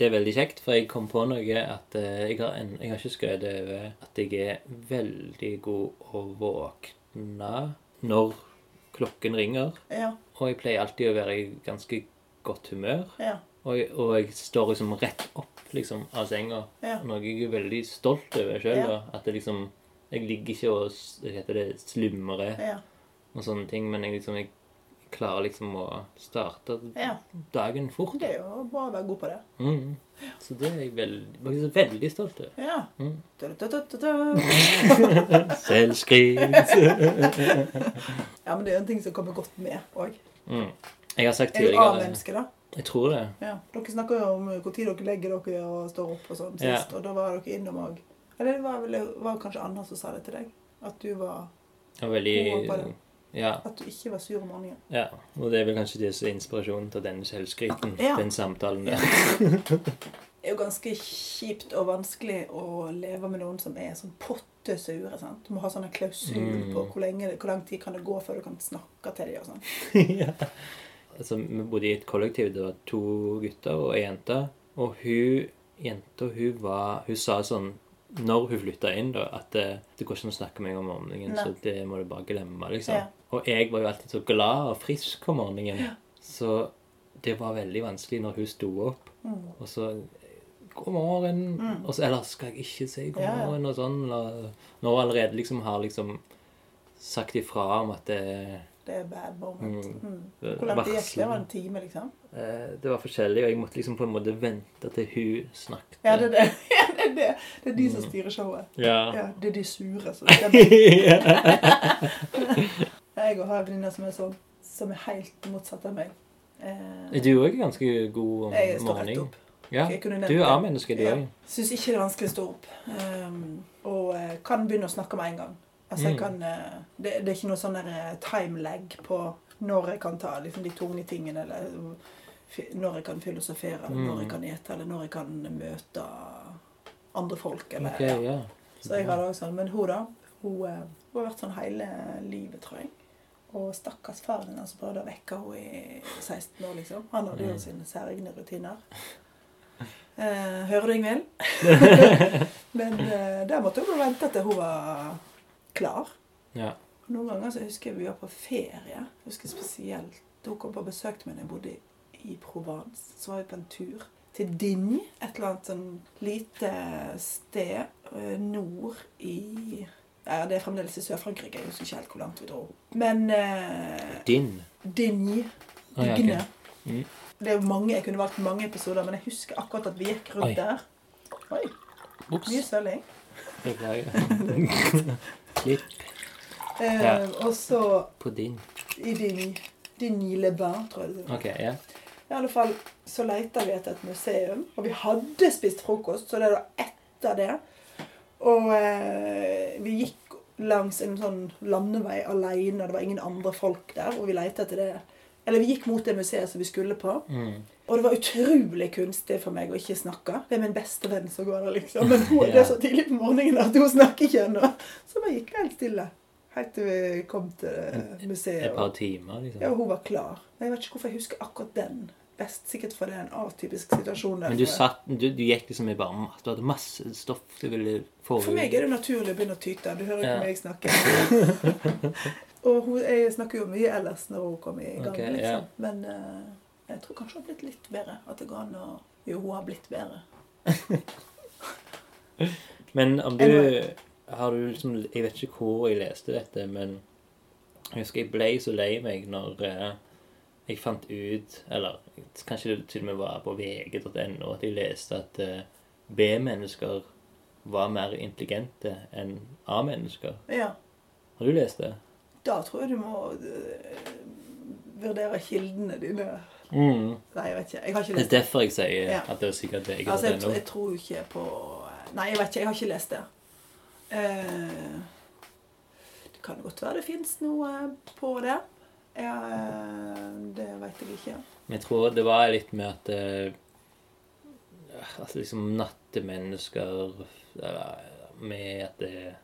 det er veldig kjekt, for jeg kom på noe at eh, jeg, har en, jeg har ikke skrevet over at jeg er veldig god å våkne når klokken ringer. Ja. Og jeg pleier alltid å være i ganske godt humør. Ja. Og, jeg- og jeg står liksom rett opp liksom, av senga. Ja. Noe jeg er veldig stolt over sjøl. Ja. At det liksom Jeg ligger ikke og heter det, slumrer Ja. og sånne ting, men jeg liksom jeg klarer liksom å starte ja. dagen fort. Det er jo bra å være god på det. Mm. Så det er jeg veldig, faktisk veldig stolt av. Ja. Mm. Selvskryt. Ja, men det er jo en ting som kommer godt med òg. Mm. Jeg har sagt Er du tidligere A-menneske, da? Jeg tror det. Ja. Dere snakker jo om når dere legger dere og står opp og sånn sist, og da var dere innom òg. Eller det var, vel, var kanskje Anna som sa det til deg? At du var var veldig God på det. Ja, At du ikke var sur om morgenen. ja. Og det er vel kanskje det som er inspirasjonen til denne selvskryten. Ja. Den samtalen der. Det er jo ganske kjipt og vanskelig å leve med noen som er sånn pottesure. sant? Du må ha sånne en klausul Mm. på hvor, lenge, hvor lang tid kan det gå før du kan snakke til dem. og sånn. ja. Altså, vi bodde i et kollektiv. Det var to gutter og ei jente. Og hun jenta, hun var Hun sa sånn når hun flytta inn, da, at det, det går ikke an å snakke med meg om morgenen, Nei. så det må du bare glemme, liksom. Ja. Og jeg var jo alltid så glad og frisk om morgenen, så det var veldig vanskelig når hun sto opp, Mm. og så God morgen. Mm. Og så eller skal jeg ikke si god Ja, ja. morgen og sånn. Eller, når hun allerede liksom har liksom sagt ifra om at det, Det er bad moment. Mm. Mm. Hvor lang tid gikk det? Var det en time, liksom? Eh, Det var forskjellig, og jeg måtte liksom på en måte vente til hun snakket. Ja, det er det. Ja, det, er det. det er de som Mm. styrer showet. Ja. Ja, det er de sure som bestemmer. Jeg har en venninne som er sånn, som er helt motsatt av meg. Eh, Er du òg ganske god om jeg står rett morgenen? opp. Ja. Du er. A-menneske, du Ja. Syns ikke det er vanskelig å stå opp. Um, og eh, kan begynne å snakke med en gang. Altså, jeg Mm. kan, eh, det, det er ikke noe sånn eh, time-lag på når jeg kan ta liksom, de tunge tingene, eller når jeg kan filosofere, eller Mm. når jeg kan ete, eller når jeg kan møte andre folk. Eller, okay, ja. Så jeg har det også sånn. Men hun, da, hun, hun har vært sånn hele livet, tror jeg. Og stakkars faren som prøvde å vekke henne i 16 år, liksom. Han hadde jo Mm. sine særegne rutiner. Eh, hører du, Ingvild? Men eh, der måtte hun vente til hun var klar. ja. Noen ganger så husker jeg vi var på ferie. Jeg husker spesielt hun kom på besøk til meg da jeg bodde i Provence. Så var vi på en tur til Digne, et eller annet sånn lite sted eh, nord i Ja, det er fremdeles i Sør-Frankrike. Jeg husker ikke helt hvor langt vi dro. Men eh, Din. Dinj, Å, ja, ok. Digne. Mm. Det er jo mange, Jeg kunne valgt mange episoder, men jeg husker akkurat at vi gikk rundt Oi. der. Oi, Ups. mye svelling. Beklager. Klipp Eh, Ja. Og så på din. i din, din Le Bain, tror jeg det var. OK, ja. I alle fall så leita vi etter et museum, og vi hadde spist frokost, så det var etter det. Og eh, vi gikk langs en sånn landevei alene, det var ingen andre folk der, og vi leita etter det. Eller vi gikk mot det museet som vi skulle på. Mm. Og det var utrolig kunstig for meg å ikke snakke. Det er min beste venn som går der, liksom. Men hun, det Ja. er så tidlig på morgenen at hun snakker ikke ennå. Så vi gikk helt stille. Helt til vi kom til museet. Et par timer, liksom. ja, og hun var klar. Men jeg vet ikke hvorfor jeg husker akkurat den best. Sikkert for det er en atypisk situasjon. Men du, satt, du, du gikk liksom i bare Du hadde masse stoff du ville få For meg er det naturlig å begynne å tyte. Du hører jo Ja. meg snakke. og hun, jeg snakker jo mye ellers når hun kommer i gang, Ok, ja. liksom. Men uh, jeg tror kanskje hun har blitt litt bedre. At det går an å Jo, hun har blitt bedre. Men om du Har du liksom Jeg vet ikke hvor jeg leste dette, men jeg husker jeg ble så lei meg når eh, jeg fant ut Eller kanskje det til og med var på vg.no at jeg leste at eh, B-mennesker var mer intelligente enn A-mennesker. Ja. Har du lest det? Da tror jeg du må eh, vurdere kildene dine. Mm. Nei, jeg vet ikke. Jeg har ikke Det er derfor jeg sier Ja. at det er sikkert vg.no. Altså, jeg, jeg tror ikke på Nei, jeg vet ikke. Jeg har ikke lest det. Uh, det kan godt være det fins noe på det. Ja, eh, det veit jeg ikke. Men jeg tror det var litt med at Altså liksom nattemennesker Med at det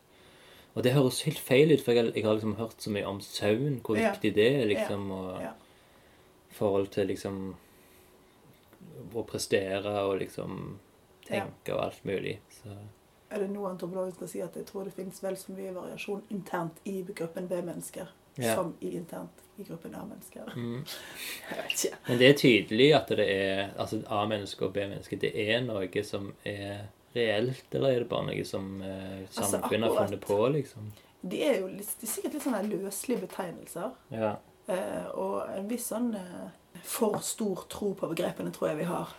Og det høres helt feil ut, for jeg, jeg har liksom hørt så mye om søvn, hvor Ja. viktig det er, liksom, og Ja. forhold til liksom Å prestere og liksom tenke og alt mulig. Så Er det noe antropologisk skal si at jeg tror det finnes vel så mye variasjon internt i gruppen B-mennesker Ja. som i internt i gruppen A-mennesker? mm. Jeg vet ikke. Men det er tydelig at det er Altså A-mennesker og B-mennesker, det er noe som er reelt, eller er det bare noe som eh, Altså, samfunnet har funnet på, liksom? De er jo litt, de er sikkert litt sånne løselige betegnelser. Ja. Eh, og en viss sånn eh, for stor tro på begrepene tror jeg vi har.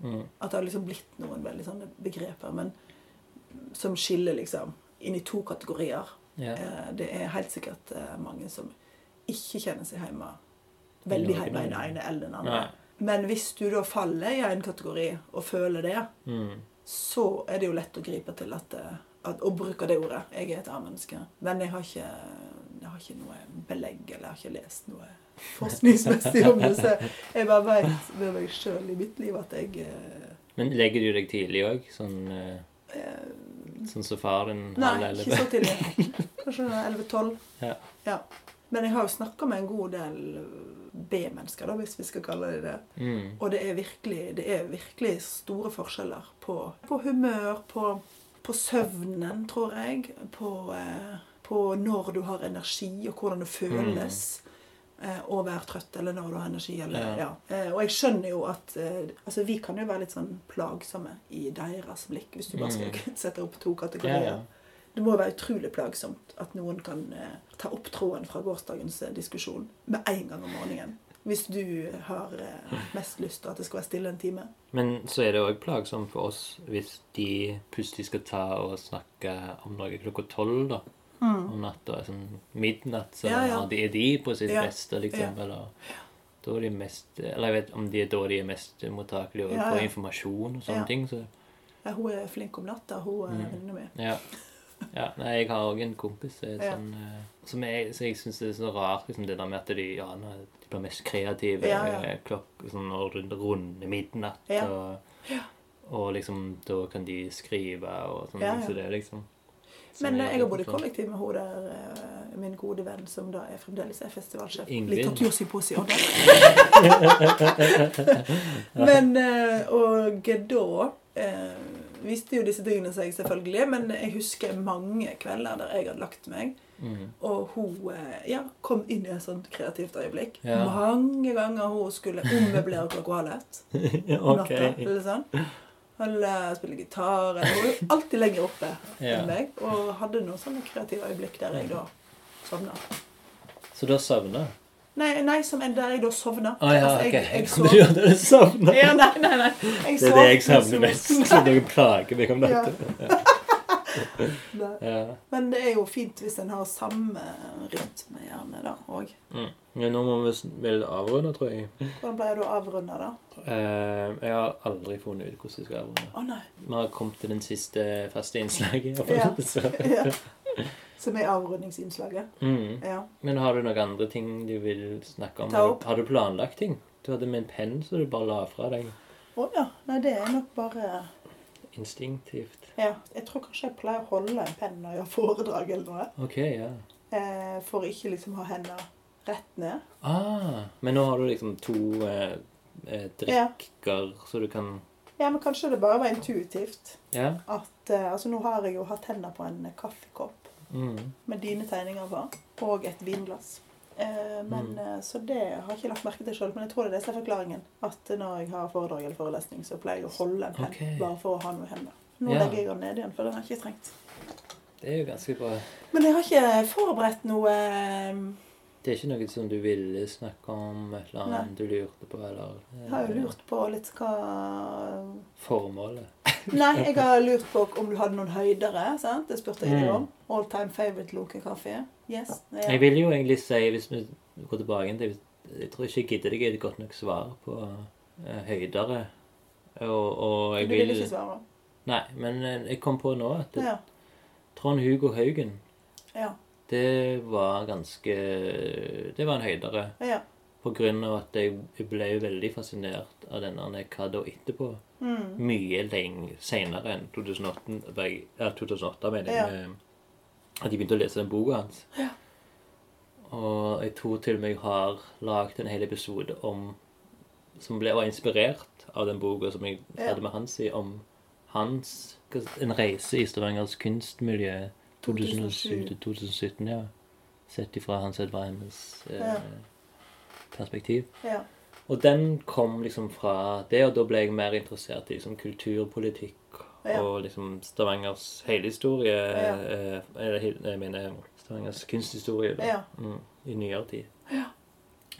Mm. At det har liksom blitt noen veldig sånne begreper men som skiller liksom inn i to kategorier. ja. Eh, det er helt sikkert eh, mange som ikke kjenner seg hjemme veldig hjemme i den ene eller den andre. Nei. Men hvis du da faller i en kategori og føler det, Mm. så er det jo lett å gripe til at, eh, at Å bruke det ordet. Jeg er et A-menneske. Men jeg har ikke jeg har ikke noe belegg, eller jeg har ikke lest noe forskningsmessig om det. Så jeg bare vet med meg sjøl i mitt liv at jeg eh, Men legger du deg tidlig òg? Sånn, eh, sånn som far din Nei, ikke så tidlig. Kanskje 11-12. Ja. Ja. Men jeg har jo snakka med en god del B-mennesker, da, hvis vi skal kalle det det. Mm. Og det er virkelig, det er virkelig store forskjeller på, på humør, på, på søvnen, tror jeg. På, eh, på når du har energi, og hvordan det føles. eh, Å være trøtt, eller når du har energi. Eller, ja. Ja. Eh, Og jeg skjønner jo at eh, altså Vi kan jo være litt sånn plagsomme i deres blikk, hvis du bare skal sette opp to kategorier. ja. Det må være utrolig plagsomt at noen kan eh, ta opp tråden fra gårsdagens eh, diskusjon med en gang om morgenen. Hvis du har eh, mest lyst til at det skal være stille en time. Men så er det òg plagsomt for oss hvis de plutselig skal ta og snakke om noe klokka tolv, da. Om natta. Sånn midnatt, så Mm. Ja, ja. er de på sitt Ja. beste, liksom. Eller da er de mest Eller jeg vet om de er da de er mest mottakelige for informasjon og sånne ting. Så Ja, hun er flink om natta, hun er Mm. venninna mi. ja. Nei, jeg har òg en kompis som er Ja. sånn eh, som jeg, Så jeg syns det er så rart, liksom, det der med at de, ja, de blir mest kreative Ja, ja. eh, klokk sånn når det runder midnatt. Ja. Og, og liksom da kan de skrive og sånn. Ja. Så det liksom Men jeg jeg har bodd i sånn- kollektiv med hun der, min gode venn, som da er fremdeles er festivalsjef. Litteratursymposium. Men Og da viste jo disse tingene seg selvfølgelig, men jeg husker mange kvelder der jeg hadde lagt meg, Mm. og hun eh, ja, kom inn i et sånt kreativt øyeblikk. Ja. Mange ganger hun skulle ommøblere klokka halv ett. om natta, eller sånn. Eller spille gitar. Eller hun var alltid lenger oppe Ja. enn meg. Og hadde noen sånne kreative øyeblikk der jeg da sovna. Så du har sovna? Nei, nei som en der jeg da sovna. Ah, ja, Altså, jeg, okay. jeg sov. gjorde det sovna? Ja, nei, nei, nei. Jeg Det er sov det jeg savner mest. Så dere plager meg om dette. Ja. Ja. Men det er jo fint hvis en har samme rytme gjerne da òg. Mm. Men nå må vi vel avrunde, tror jeg. Hvordan pleier du å avrunde, da? Eh, jeg har aldri funnet ut hvordan jeg skal avrunde. Å nei. Vi har kommet til den siste faste innslaget. Ja. Ja. Som er avrundingsinnslaget. Mm. Ja. Men har du noen andre ting du vil snakke om? Ta opp. Har du planlagt ting? Du hadde med en penn så du bare la fra deg Å ja. Nei, det er nok bare instinktivt. Ja. Jeg tror kanskje jeg pleier å holde en penn når jeg har foredrag eller noe. Ok, ja. Eh, for ikke liksom ha hendene rett ned. Ah, men nå har du liksom to eh, drikker Ja. så du kan Ja, men kanskje det bare var intuitivt Ja. at eh, Altså, nå har jeg jo hatt hendene på en kaffekopp Mm. med dine tegninger på, og et vinglass. Eh, men, Mm. eh, Så det har jeg ikke lagt merke til sjøl, men jeg tror det er det som er forklaringen. At når jeg har foredrag eller forelesning, så pleier jeg å holde en penn okay. bare for å ha noe i hendene. Nå Ja. legger jeg den ned igjen, for den har jeg ikke trengt. Det er jo ganske bra. Men jeg har ikke forberedt noe eh, Det er ikke noe som du ville snakke om, et eller annet du lurte på, eller eh, Jeg har jo lurt på litt hva Formålet. Nei, jeg har lurt på om du hadde noen høydere. sant? Det spurte jeg deg Mm. om. All time favorite Loke-kaffe. Yes. Ja. Jeg vil jo egentlig si, hvis vi går tilbake til Jeg tror ikke jeg gidder deg et godt nok svar på eh, høydere. Og, og jeg du vil vil ikke svare? Nei, men eh, jeg kom på nå at Ja. Trond-Hugo Haugen Ja. Det var ganske Det var en høydere. ja. På grunn av at jeg ble veldig fascinert av denne da etterpå. Mm. Mye seinere enn 2008, bare- ja, 2008 mener jeg. Ja. med At jeg begynte å lese den boka hans. Ja. Og jeg tror til og med jeg har lagd en hel episode om Som ble, var inspirert av den boka som jeg hadde med Hans i, om hans En reise i Stavangers kunstmiljø 2007 til 2017, ja. Sett ifra Hans Edvard eh, perspektiv. ja. Og den kom liksom fra det, og da ble jeg mer interessert i liksom kulturpolitikk Ja. og liksom Stavangers hele historie. Ja. eh, Eller jeg mener Stavangers kunsthistorie da, Ja. mm, i nyere tid.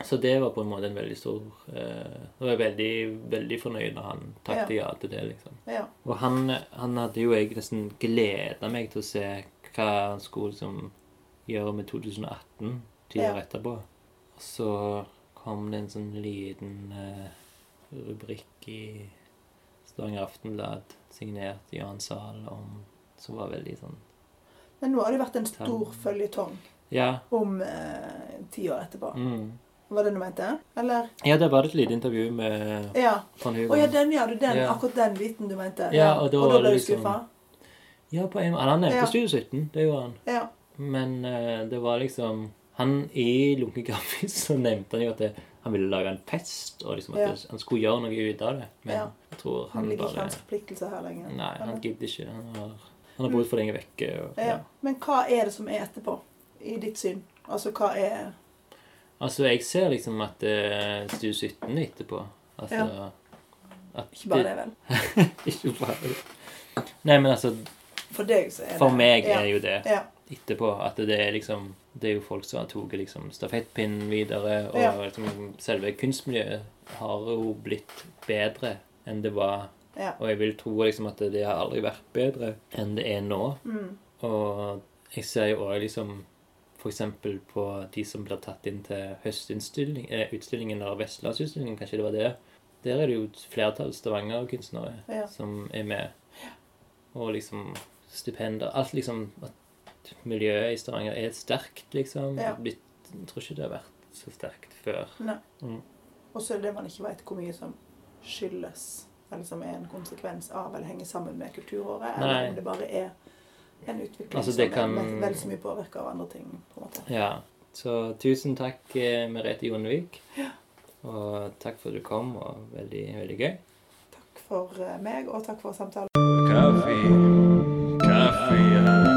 Så det var på en måte en veldig stor eh, Da var jeg veldig, veldig fornøyd når han takket ja til det, liksom. ja. Og han, han hadde jo jeg nesten gleda meg til å se hva han skulle liksom gjøre med 2018 ti år Ja. etterpå. Og så kom det en sånn liten uh, rubrikk i Stavanger Aftenblad signert Johan Zahl om Som var veldig sånn Men nå har det vært en stor føljetong Ja. om eh, ti år etterpå. Mm. Var det du mente? Eller? Ja, det var et lite intervju med Ja. Å Hugo. ja, den, ja. du, Den. Akkurat den biten du mente. Ja, og da var ble det du liksom- skuffa? Ja, på en Han nevnte Ja. Studio 17, det gjorde han. Ja. Men eh, det var liksom Han i Lunken kaffe så nevnte han jo at det, han ville lage en fest, og liksom at Ja. det, han skulle gjøre noe ut av det. Men Ja. jeg tror Han han ligger ikke hans forpliktelse her lenger. Nei, han Eller? gidder ikke. Han har, han har bodd for lenge vekke. Og, ja. Men hva er det som er etterpå, i ditt syn? Altså, hva er Altså, jeg ser liksom at uh, Studio 17 er etterpå. Altså at Ikke bare det, vel? Ikke bare det. Nei, men altså For deg så er det For meg er jo det Ja. etterpå at det er liksom Det er jo folk som har tatt liksom, stafettpinnen videre, og Ja. liksom, selve kunstmiljøet har jo blitt bedre enn det var. Ja. Og jeg vil tro liksom at det har aldri vært bedre enn det er nå. Mm. Og jeg ser jo òg liksom f.eks. på de som blir tatt inn til høstutstillingen eh, eller Vestlandsutstillingen, kanskje det var det. Der er det jo et flertall Stavanger-kunstnere Ja. som er med. Og liksom stipender Alt liksom At miljøet i Stavanger er sterkt, liksom. Ja. Blitt, jeg tror ikke det har vært så sterkt før. Nei. Mm. Og så er det det man ikke vet hvor mye som skyldes, eller som er en konsekvens av, eller henger sammen med kulturåret, Nei. eller om det bare er en utvikling Altså, som kan- er vel, så mye påvirka av andre ting. på en måte. Ja. Så tusen takk, eh, Merete Jonevik. Og takk for at du kom, og veldig, veldig gøy. Takk for for eh, meg, og takk for samtalen. Kaffe, kaffe, ja.